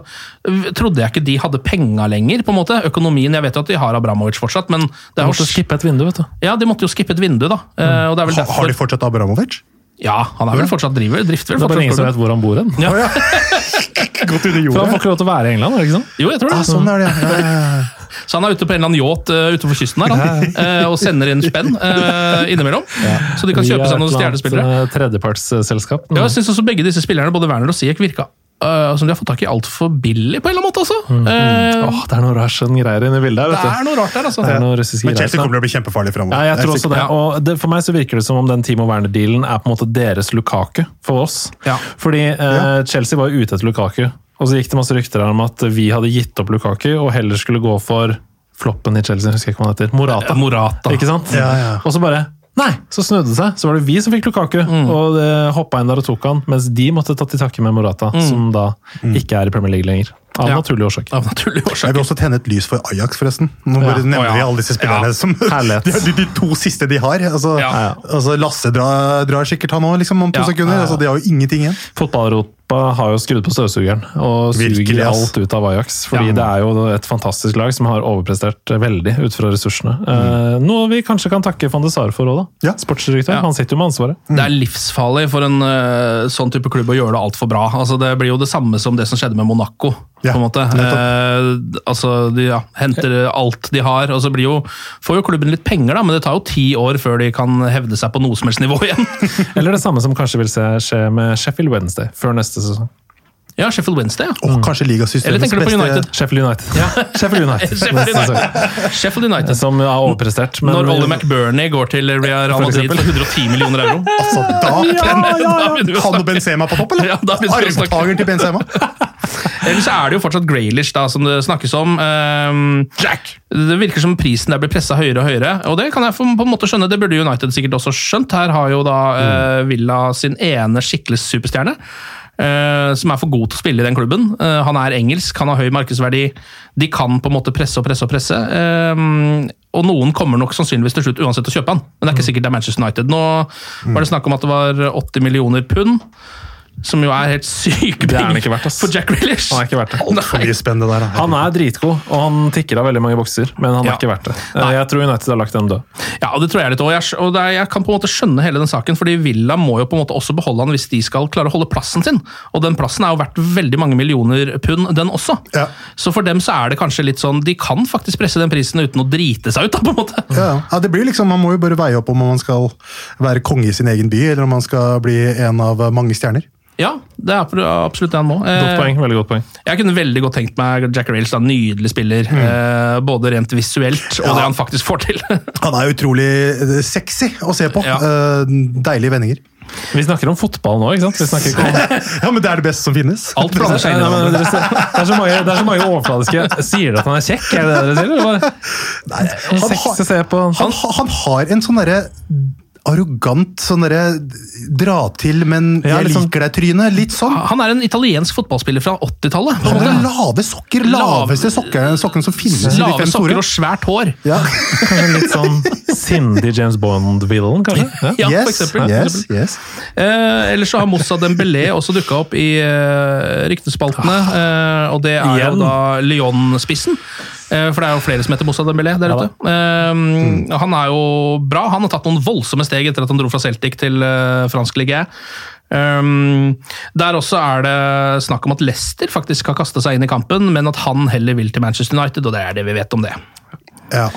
trodde jeg ikke de hadde penga lenger, på en måte. Økonomien Jeg vet jo at de har Abramovic fortsatt, men det Du De måtte jo, skippe et vindu, vet du. ja, de måtte jo skippe et vindu, da. Eh, og det er vel Ha, derfor, har de fortsatt Abramovic? Ja, han er vel fortsatt driver, drifter Det er bare ingen som vet hvor han bor hen. Ja. Gått under For han får ikke lov til å være i England, ikke sant? Jo, jeg tror det. Ah, sånn er det, ja. ja. ja. Så han er ute på en eller annen yacht uh, utenfor kysten her, han, uh, og sender inn spenn uh, innimellom. Så de kan kjøpe seg noen stjernespillere. Tredjepartsselskap. Ja, jeg synes også begge disse spillerne, både Werner og Siek, virka uh, som de har fått tak i altfor billig, på en eller annen måte også. Uh, Åh, det er noe Russian greier inni bildet her, det er noe rart der, altså. Det er noe russiske Men greier. Chelsea kommer til å bli kjempefarlig framover. Ja, jeg tror også det. Ja. Og det, For meg så virker det som om den Timo Werner-dealen er på en måte deres Lukaku for oss. Ja. Fordi uh, Chelsea var jo ute etter Lukaku, og så gikk det masse rykter om at vi hadde gitt opp Lukaku og heller skulle gå for floppen i Chelsea, husker jeg ikke hva han heter. Morata. Morata. Ikke sant? Ja, ja. Og så bare Nei! Så snudde det seg. Så var det vi som fikk Lukaku, Mm. og det hoppa inn der og tok han, mens de måtte ta til takke med Morata, som da ikke er i Premier League lenger. Av Mm. Ja. naturlige årsaker. Av naturlige Jeg vil også tenne et lys for Ajax, forresten. Nå bare Ja. nevner vi alle disse spillerne Ja. som de, de, de to siste de har. Altså, altså Lasse drar, drar sikkert han òg, liksom, om to Ja. sekunder. Altså, de har jo ingenting igjen. Fotball-Europa har jo skrudd på støvsugeren og Virkelig, suger alt ut av Ajax. Fordi Ja. det er jo et fantastisk lag som har overprestert veldig ut fra ressursene. Mm. Eh, noe vi kanskje kan takke van de Sar for òg, da. Ja. Sportsdirektør. Ja. Han sitter jo med ansvaret. Det er livsfarlig for en eh, sånn type klubb å gjøre det altfor bra. Altså, det blir jo det samme som det som skjedde med Monaco. Ja, på en måte. Eh, altså, De ja, henter alt de har, og så blir jo, får jo klubben litt penger, da, men det tar jo ti år før de kan hevde seg på noe som helst nivå igjen. Eller det samme som kanskje vil skje med Sheffield Wednesday før neste sesong. Ja, Sheffield Wednesday, ja. Og kanskje Eller ligasystemets på United? Sheffield United. Sheffield United. Sheffield. United. Sheffield United. Som har overprestert. men- Når Ollie McBurney går til Real Madrid for 110 millioner euro. Altså, da, ja, ja, ja. Han og. Benzema på topp, eller? Ja. Arvtakeren til Benzema. Ellers er det jo fortsatt Graylish da, som det snakkes om. Jack! Det virker som prisen der blir pressa høyere og høyere, og det kan jeg på en måte skjønne. Det burde United sikkert også skjønt. Her har jo da uh, Villa sin ene skikkelig superstjerne. Uh, som er for god til å spille i den klubben. Uh, han er engelsk, han har høy markedsverdi. De kan på en måte presse og presse og presse. Uh, og noen kommer nok sannsynligvis til slutt uansett å kjøpe han, men det er ikke sikkert det er Manchester United. Nå var det snakk om at det var 80 millioner pund. Som jo er helt syke Det er han ikke verdt, ass. for Jack Grealish. Han er ikke verdt det. Altfor mye spennende der. Han er dritgod, og han tikker av veldig mange bokser, men han er ikke verdt det. Nei. Jeg tror United har lagt dem død. Ja, og det tror jeg litt også. Jeg, og er, jeg kan på en måte skjønne hele den saken, fordi Villa må jo på en måte også beholde han hvis de skal klare å holde plassen sin. Og den plassen er jo verdt veldig mange millioner pund, den også. Ja. Så for dem så er det kanskje litt sånn De kan faktisk presse den prisen uten å drite seg ut, da, på en måte. Ja, ja, det blir liksom, Man må jo bare veie opp om man skal være konge i sin egen by, eller om man skal bli en av mange stjerner. Ja, det er absolutt det han må. Godt Eh, poeng, veldig godt poeng. Jeg kunne veldig godt tenkt meg Jack Rails, da, nydelig spiller. Mm. både rent visuelt og Ja. det han faktisk får til. Han er utrolig eh, sexy å se på. Ja. Eh, Deilige vendinger. Vi snakker om fotball nå, ikke sant? Vi ikke om Ja, men det er det beste som finnes. Alt blander seg inn i Det er så mange, det er så mange overfladiske Sier dere at han er kjekk? Er det det dere sier? Eller bare Nei, han, har, se på? han, han har en sånn derre arrogant sånn derre dra til, men Ja, jeg sånn- liker deg-tryne. Litt sånn. Han er en italiensk fotballspiller fra 80-tallet. Han måte. lave sokker. Laveste sokkene, som finnes i de Lave sokker og svært hår. Ja. Litt sånn sindig James Bond-villain, kanskje? Ja. Ja, for yes, eksempel. for yes, eksempel. yes. Eh, ellers så har Moussa Dembélé også dukka opp i eh, ryktespaltene. eh, og det er Igjen. jo da Lyon-spissen. Eh, for det er jo flere som heter Moussa Dembélé der Ja ute. Eh, Han er jo bra. Han har tatt noen voldsomme steg etter at han dro fra Celtic til uh, fransk ligue. Um, der også er det snakk om at Leicester faktisk har kasta seg inn i kampen, men at han heller vil til Manchester United, og det er det vi vet om det. Ja.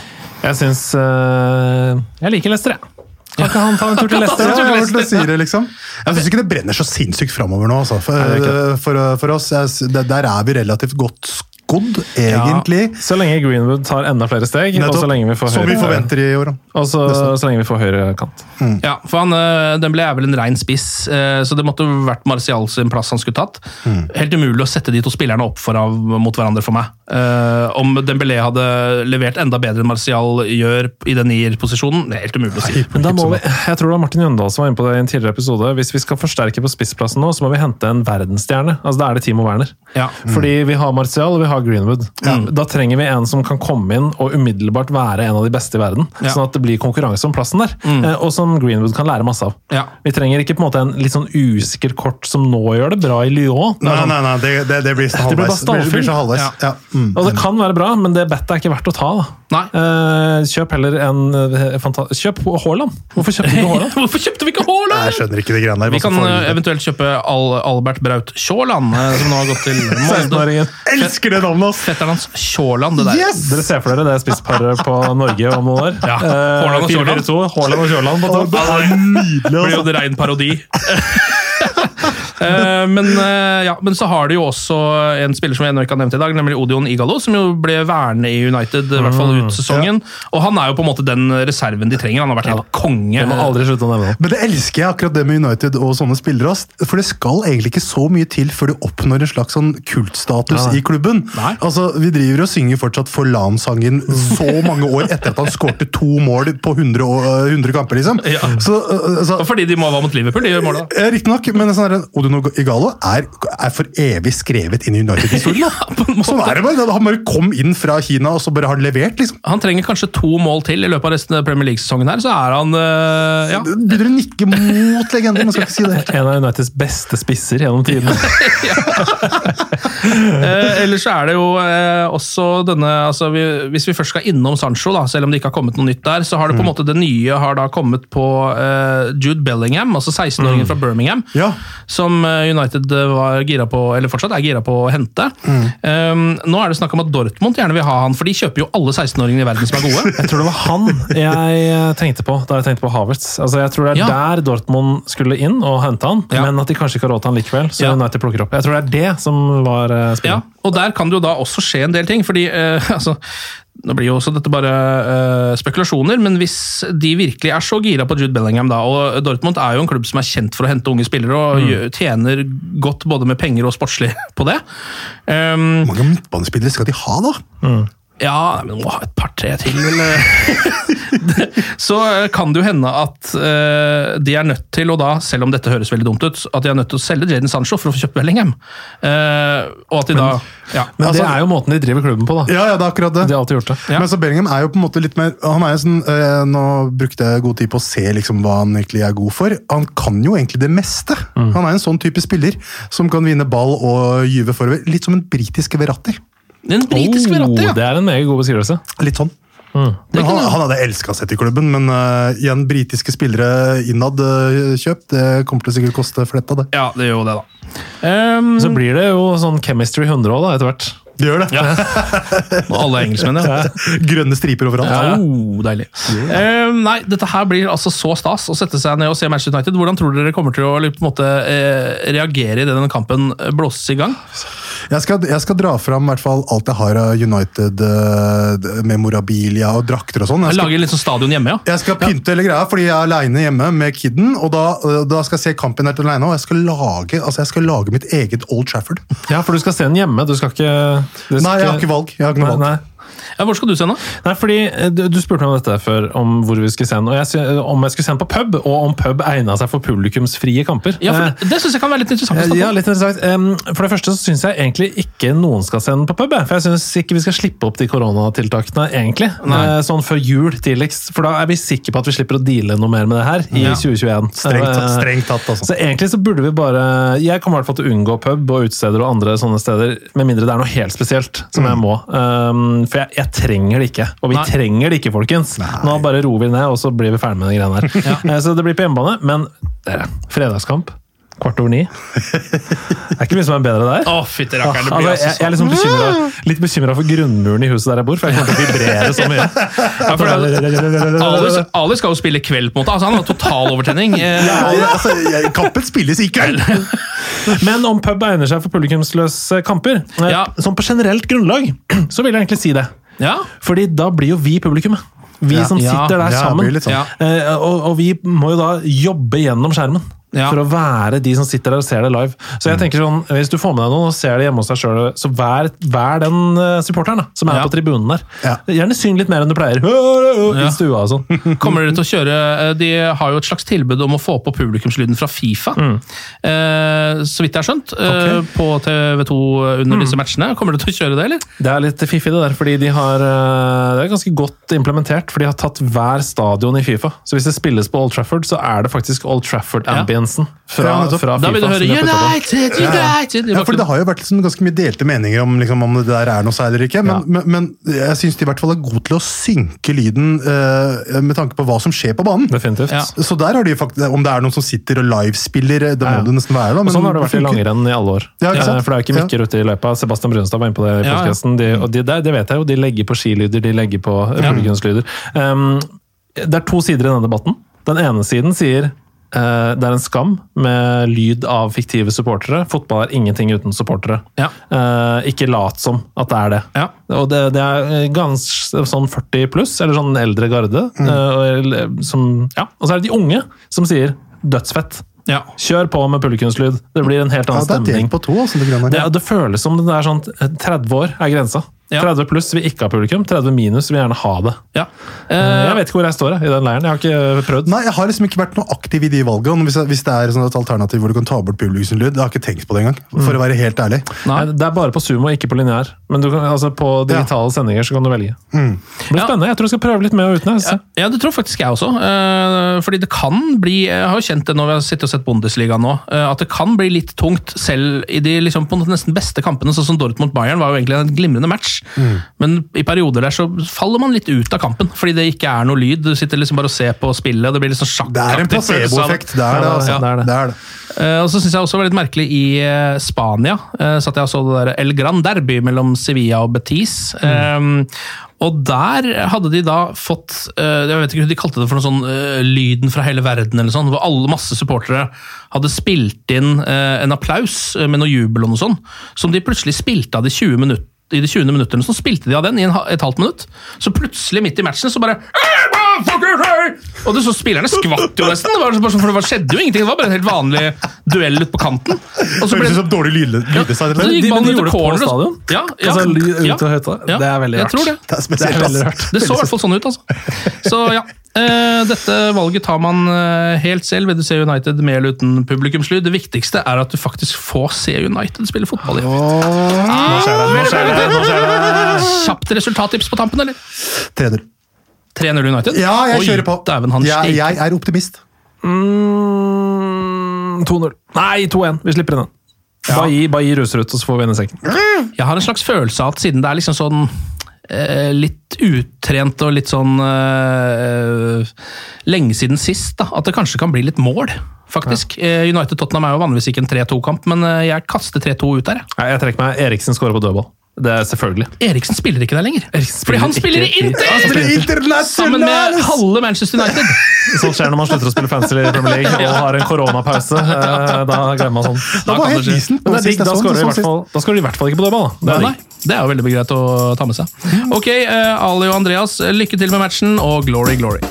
Jeg syns uh, Jeg liker Leicester, jeg. Kan ikke han ta en tur til Leicester? å si det, liksom. Jeg syns ikke det brenner så sinnssykt framover nå, altså. For, for, for oss. Jeg, der er vi relativt godt skodd, egentlig. Ja, så lenge Greenwood tar enda flere steg, og så lenge vi får Som vi høyre- forventer i år. Og så, så lenge vi får høyre kant. Ja, for han, den ble vel en rein spiss, eh, så det måtte vært Martial sin plass han skulle tatt. Helt umulig å sette de to spillerne opp for mot hverandre for meg. Eh, om Dembélé hadde levert enda bedre enn Martial gjør i den nier-posisjonen, det er helt umulig å si. Men da må vi, jeg tror det var Martin Jøndal som var inne på det i en tidligere episode. Hvis vi skal forsterke på spissplassen nå, så må vi hente en verdensstjerne. Altså Da er det Timo Werner. Ja. Fordi vi har Martial og vi har Greenwood. Da trenger vi en som kan komme inn og umiddelbart være en av de beste i verden. Ja. Sånn at det blir konkurranse om plassen der. Eh, Og som Greenwood kan lære masse av. Ja. Vi trenger ikke på en måte en litt sånn usikker kort som nå gjør det bra i Lyon. Nei, nei, nei, det, det, det blir Det blir bare halvveis. Det blir, blir så halvveis. Ja. Ja. Mm. Og det kan være bra, men det bettet er ikke verdt å ta. da. Nei. Eh, kjøp heller en eh, fanta- Kjøp Haaland! Hvorfor kjøpte vi ikke Haaland? Hvorfor kjøpte vi ikke Haaland? Jeg skjønner ikke de greiene der. Vi kan eh, eventuelt kjøpe Al Albert Braut Sjåland, eh, som nå har gått til Molde. Elsker det navnet, ass! Fetteren hans Sjåland, det der. Yes! Dere ser for dere det spissparet på Norge om noen år? Ja, Haaland og Sjåland. Haaland og Sjåland på topp. Det er nydelig, Det blir jo altså. en rein parodi. Eh, men, uh, ja, men så har de jo også en spiller som jeg ennå ikke har nevnt i dag, nemlig Odion Igalo, som jo ble værende i United, i hvert fall ut sesongen. Og han er jo på en måte den reserven de trenger. Han har vært helt konge. Jeg må aldri slutte å nevne. Men det elsker jeg akkurat det med United og sånne spillere. For det skal egentlig ikke så mye til før du oppnår en slags sånn kultstatus i klubben. Nei. Altså, Vi driver og synger fortsatt Forlan-sangen så mange år etter at han skårte to mål på 100, og, øh, 100 kamper, liksom. Ja. Så, så Og fordi de må være mot Liverpool, de gjør måla. Riktignok, men sånn Odin Igalo er, er for evig skrevet inn i United-historien. da. sånn er det bare. Han bare kom inn fra Kina, og så bare har levert. liksom. Han trenger kanskje to mål til i løpet av resten av Premier League-sesongen her, så er han eh, ja. Begynner å nikke mot legenden, man skal ikke si det. En av Uniteds beste spisser gjennom tidene. Eh, ellers så er det jo eh, også denne altså vi, Hvis vi først skal innom Sancho, da, selv om det ikke har kommet noe nytt der, så har det på en måte det nye har da kommet på eh, Jude Bellingham, altså 16-åringen fra Birmingham, Ja. som eh, United var gira på, eller fortsatt er gira på å hente. Eh, nå er det snakk om at Dortmund gjerne vil ha han, for de kjøper jo alle 16-åringene i verden som er gode. Jeg tror det var han jeg eh, tenkte på da jeg tenkte på Havertz. Altså, jeg tror det er Ja. der Dortmund skulle inn og hente han, Ja. men at de kanskje ikke har råd til han likevel. Så Ja. United plukker opp. Jeg tror det er det som var spillet. Ja, og der kan det jo da også skje en del ting, fordi uh, altså, nå blir jo også dette bare uh, spekulasjoner, men hvis de virkelig er så gira på Jude Bellingham, da, og Dortmund er jo en klubb som er kjent for å hente unge spillere, og gjør- tjener godt både med penger og sportslig på det um, Hvor mange midtbanespillere skal de ha, da? Ja, men må ha et par-tre til, vel Så eh, kan det jo hende at uh, de er nødt til, og da, selv om dette høres veldig dumt ut, at de er nødt til å selge Jaden Sancho for å få kjøpt Bellingham. Uh, og at de da ja. Men Altså- det er jo måten de driver klubben på, da. Ja, ja, det er akkurat det. De har alltid gjort det. Ja. Men så Bellingham er jo på en måte litt mer han er jo sånn, uh, Nå brukte jeg god tid på å se liksom hva han egentlig er god for. Han kan jo egentlig det meste. Mm. Han er en sånn type spiller som kan vinne ball og gyve forover. Litt som en britisk Verratti. Den britiske ja. Oh, det er en meget god beskrivelse. Litt sånn. Mm. Men han, han hadde elska sett i klubben, men uh, igjen, britiske spillere innad uh, kjøpt, det kommer til å sikkert koste fletta, det. Ja, det gjør jo det, da. Um, Så blir det jo sånn chemistry 100 òg, da, etter hvert. Det gjør det. Ja. alle engelskmenn, ja. Grønne striper overalt. Ja. Oh, deilig. Um, nei, dette her blir altså så stas å sette seg ned og se Manchester United. Hvordan tror dere kommer til å eller, på en måte, eh, reagere idet denne kampen blåses i gang? Jeg skal, jeg skal dra fram i hvert fall alt jeg har av United, øh, memorabilia og drakter og sånn. Jeg jeg Lage litt sånn stadion hjemme, ja. Jeg skal pynte hele greia, fordi jeg er aleine hjemme med kidden. Og da, øh, da skal jeg se kampen helt aleine, og jeg skal, lage, altså jeg skal lage mitt eget Old Trafford. Ja, for du skal se den hjemme. Du skal ikke du skal Nei, jeg har ikke valg. Jeg har ikke noe Nei, valg. nei. Ja. Hvor skal du se nå? Nei, fordi eh, du, du spurte meg om dette før, om hvor vi skulle se den. Og jeg, om jeg skulle se den på pub, og om pub egna seg for publikumsfrie kamper. Ja, for Eh, Det, det syns jeg kan være litt interessant å Eh, Ja, litt interessant. For det første så syns jeg egentlig ikke noen skal se den på pub. For jeg syns ikke vi skal slippe opp de koronatiltakene, egentlig. Nei. Eh, Sånn før jul tidligst. For da er vi sikre på at vi slipper å deale noe mer med det her i Ja. 2021. Strengt, tatt- Eh, strengt tatt, altså. Så egentlig så burde vi bare Jeg kommer i hvert fall til å unngå pub og utesteder og andre sånne steder, med mindre det er noe helt spesielt som jeg må. Um, for jeg, jeg trenger det ikke. Og vi Nei. trenger det ikke, folkens. Nå bare roer vi ned, og så blir vi ferdig med de greiene her. ja. Så det blir på hjemmebane. Men dere, fredagskamp Kvart over ni. Det er ikke mye som er bedre der. Å, fytti rakkeren, det Altså, blir jeg, altså jeg er liksom bekymret, litt bekymra for grunnmuren i huset der jeg bor, for jeg kommer til å vibrere så mye. Ja, for det- Ali, skal jo spille kveld, på en måte. Altså, han har total overtenning. Eh, Ja, altså, kampen spilles i kveld! Men om pub egner seg for publikumsløse kamper, eh, Ja. sånn på generelt grunnlag, så vil jeg egentlig si det. ja. Fordi da blir jo vi publikummet. Vi Ja. som sitter der Ja, sammen. sånn. Ja. Eh, og, og vi må jo da jobbe gjennom skjermen. Ja. For å være de som sitter der og ser det live. Så jeg tenker sånn, Hvis du får med deg noen og ser det hjemme hos deg sjøl, så vær, vær den eh, supporteren da, som er Ja. på tribunen der. Ja. Gjerne syng litt mer enn du pleier. I stua og sånn. Kommer dere til å kjøre eh, De har jo et slags tilbud om å få på publikumslyden fra Fifa. Mm. Eh, så vidt jeg har skjønt. Eh, På TV2 under Mm. disse matchene. Kommer dere til å kjøre det, eller? Det er litt fiffig, det der, fordi de har Det er ganske godt implementert, for de har tatt hver stadion i Fifa. Så hvis det spilles på Old Trafford, så er det faktisk Old Trafford-ambiensen fra, Ja, fra Fifa. Da vil du høre. United, United! Ja, for Det har jo vært liksom ganske mye delte meninger om, liksom, om det der er noe særlig eller ikke. Men, Ja. men, men jeg syns de i hvert fall er gode til å synke lyden uh, med tanke på hva som skjer på banen. Definitivt. Ja. Så der har de faktisk, Om det er noen som sitter og livespiller, eh, det må Ja, ja. det nesten være. da. Og men sånn har det vært i langrenn i alle år. Ja, ikke sant? Eh, For det er jo ikke Ja. mikker ute i løypa. Sebastian Brunstad var inne på det i Ja, ja. podcasten. De, og de, det, det vet jeg jo, de legger på skilyder, de legger på publikumslyder. Um, det er to sider i denne debatten. Den ene siden sier det er en skam med lyd av fiktive supportere. Fotball er ingenting uten supportere. Ja. Eh, ikke lat som at det er det. Ja. Og det, det er ganske sånn 40 pluss, eller sånn eldre garde. Mm. eh, som, ja. og så er det de unge som sier dødsfett. Ja. Kjør på med publikumslyd. Det blir en helt Ja, annen det er stemning. på to. altså, det Det, det føles som det er sånn 30 år er grensa. Ja. 30 pluss vil ikke ha publikum, 30 minus vil gjerne ha det. Ja. Eh, Eh, Jeg vet ikke hvor jeg står jeg, i den leiren. Jeg har ikke prøvd. Nei, jeg har liksom ikke vært noe aktiv i de valgene. Hvis, hvis det er sånn et alternativ hvor du kan ta bort publikumslyd. Jeg har ikke tenkt på det engang, for å være helt ærlig. Nei. Det er bare på Sumo, ikke på lineær. Men du kan, altså, på digitale sendinger så kan du velge. Det blir Ja. spennende. Jeg tror jeg skal prøve litt med og uten. jeg. Ja, det tror faktisk jeg også. Uh, fordi det kan bli Jeg har jo kjent det når vi har sittet og sett Bundesliga nå, uh, at det kan bli litt tungt selv i de liksom, på nesten beste kampene. Sånn som Dortmund-Bayern var jo egentlig en glimrende match. Men i perioder der så faller man litt ut av kampen, fordi det ikke er noe lyd. Du sitter liksom bare og ser på spillet, og det blir litt sånn Det er en følelse av det. placeboeffekt. Det er det, altså. Ja, det er det. Det er det. Uh, og så syns jeg også det var litt merkelig i uh, Spania. Uh, satt jeg og så det der El Gran Derby mellom Sevilla og Betis. Eh, og der hadde de da fått Jeg vet ikke, De kalte det for noe sånn Lyden fra hele verden, eller sånn, hvor alle masse supportere hadde spilt inn en applaus med noe jubel og noe sånn, som de plutselig spilte av de 20 minutter i de 20. minuttene så spilte de av den i en, et halvt minutt. Så plutselig, midt i matchen, så bare Og det så Spillerne skvatt jo nesten. Det var bare for det var- skjedde jo ingenting. Det var bare en helt vanlig duell ute på kanten. Og så ble Høres ut det som dårlig lyd- Ja, så eller? gikk de- de ut gjorde det på stadion? Ja, ja, Altså, lyd ja, ut og. Det er veldig rart. det. Det Det. Det så i hvert fall sånn ut, altså. Så ja. Eh, dette valget tar man eh, helt selv. Vil du se United med eller uten publikumslyd? Det viktigste er at du faktisk får se United spille fotball. i Nå skjer det, nå skjer det, nå skjer det. Kjapt resultattips på tampen, eller? Trener. 3-0 United? Ja, jeg Oi, kjører på. Jeg, jeg er optimist. Mm, 2-0. Nei, 2-1. Vi slipper inn den. Bare gi ruser ut, og så får vi en i sekken. Jeg har en slags følelse av at siden det er liksom sånn litt utrent og litt sånn uh, lenge siden sist, da, at det kanskje kan bli litt mål, faktisk. Ja. United-Tottenham er jo vanligvis ikke en 3-2-kamp, men eh, jeg kaster 3-2 ut der, jeg. Nei, jeg trekker meg. Eriksen skårer på dødball. Det er selvfølgelig. Eriksen spiller ikke der lenger. Fordi han spiller i Inter! Han spiller i Sammen med halve Manchester United. Sånt skjer når man slutter å spille fancy i Premier League og har en koronapause. Eh, Da glemmer man sånn. Da da da skårer de i hvert fall ikke på dødball. Det er Nei, digg. Det er jo veldig greit å ta med seg. Ok, eh, Ali og Andreas, lykke til med matchen, og glory, glory.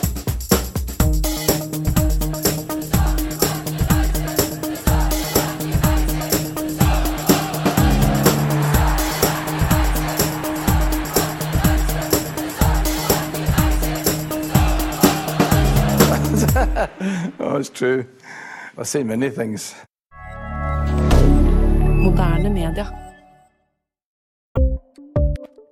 Oh, it's true. I've seen many things. Moderne media.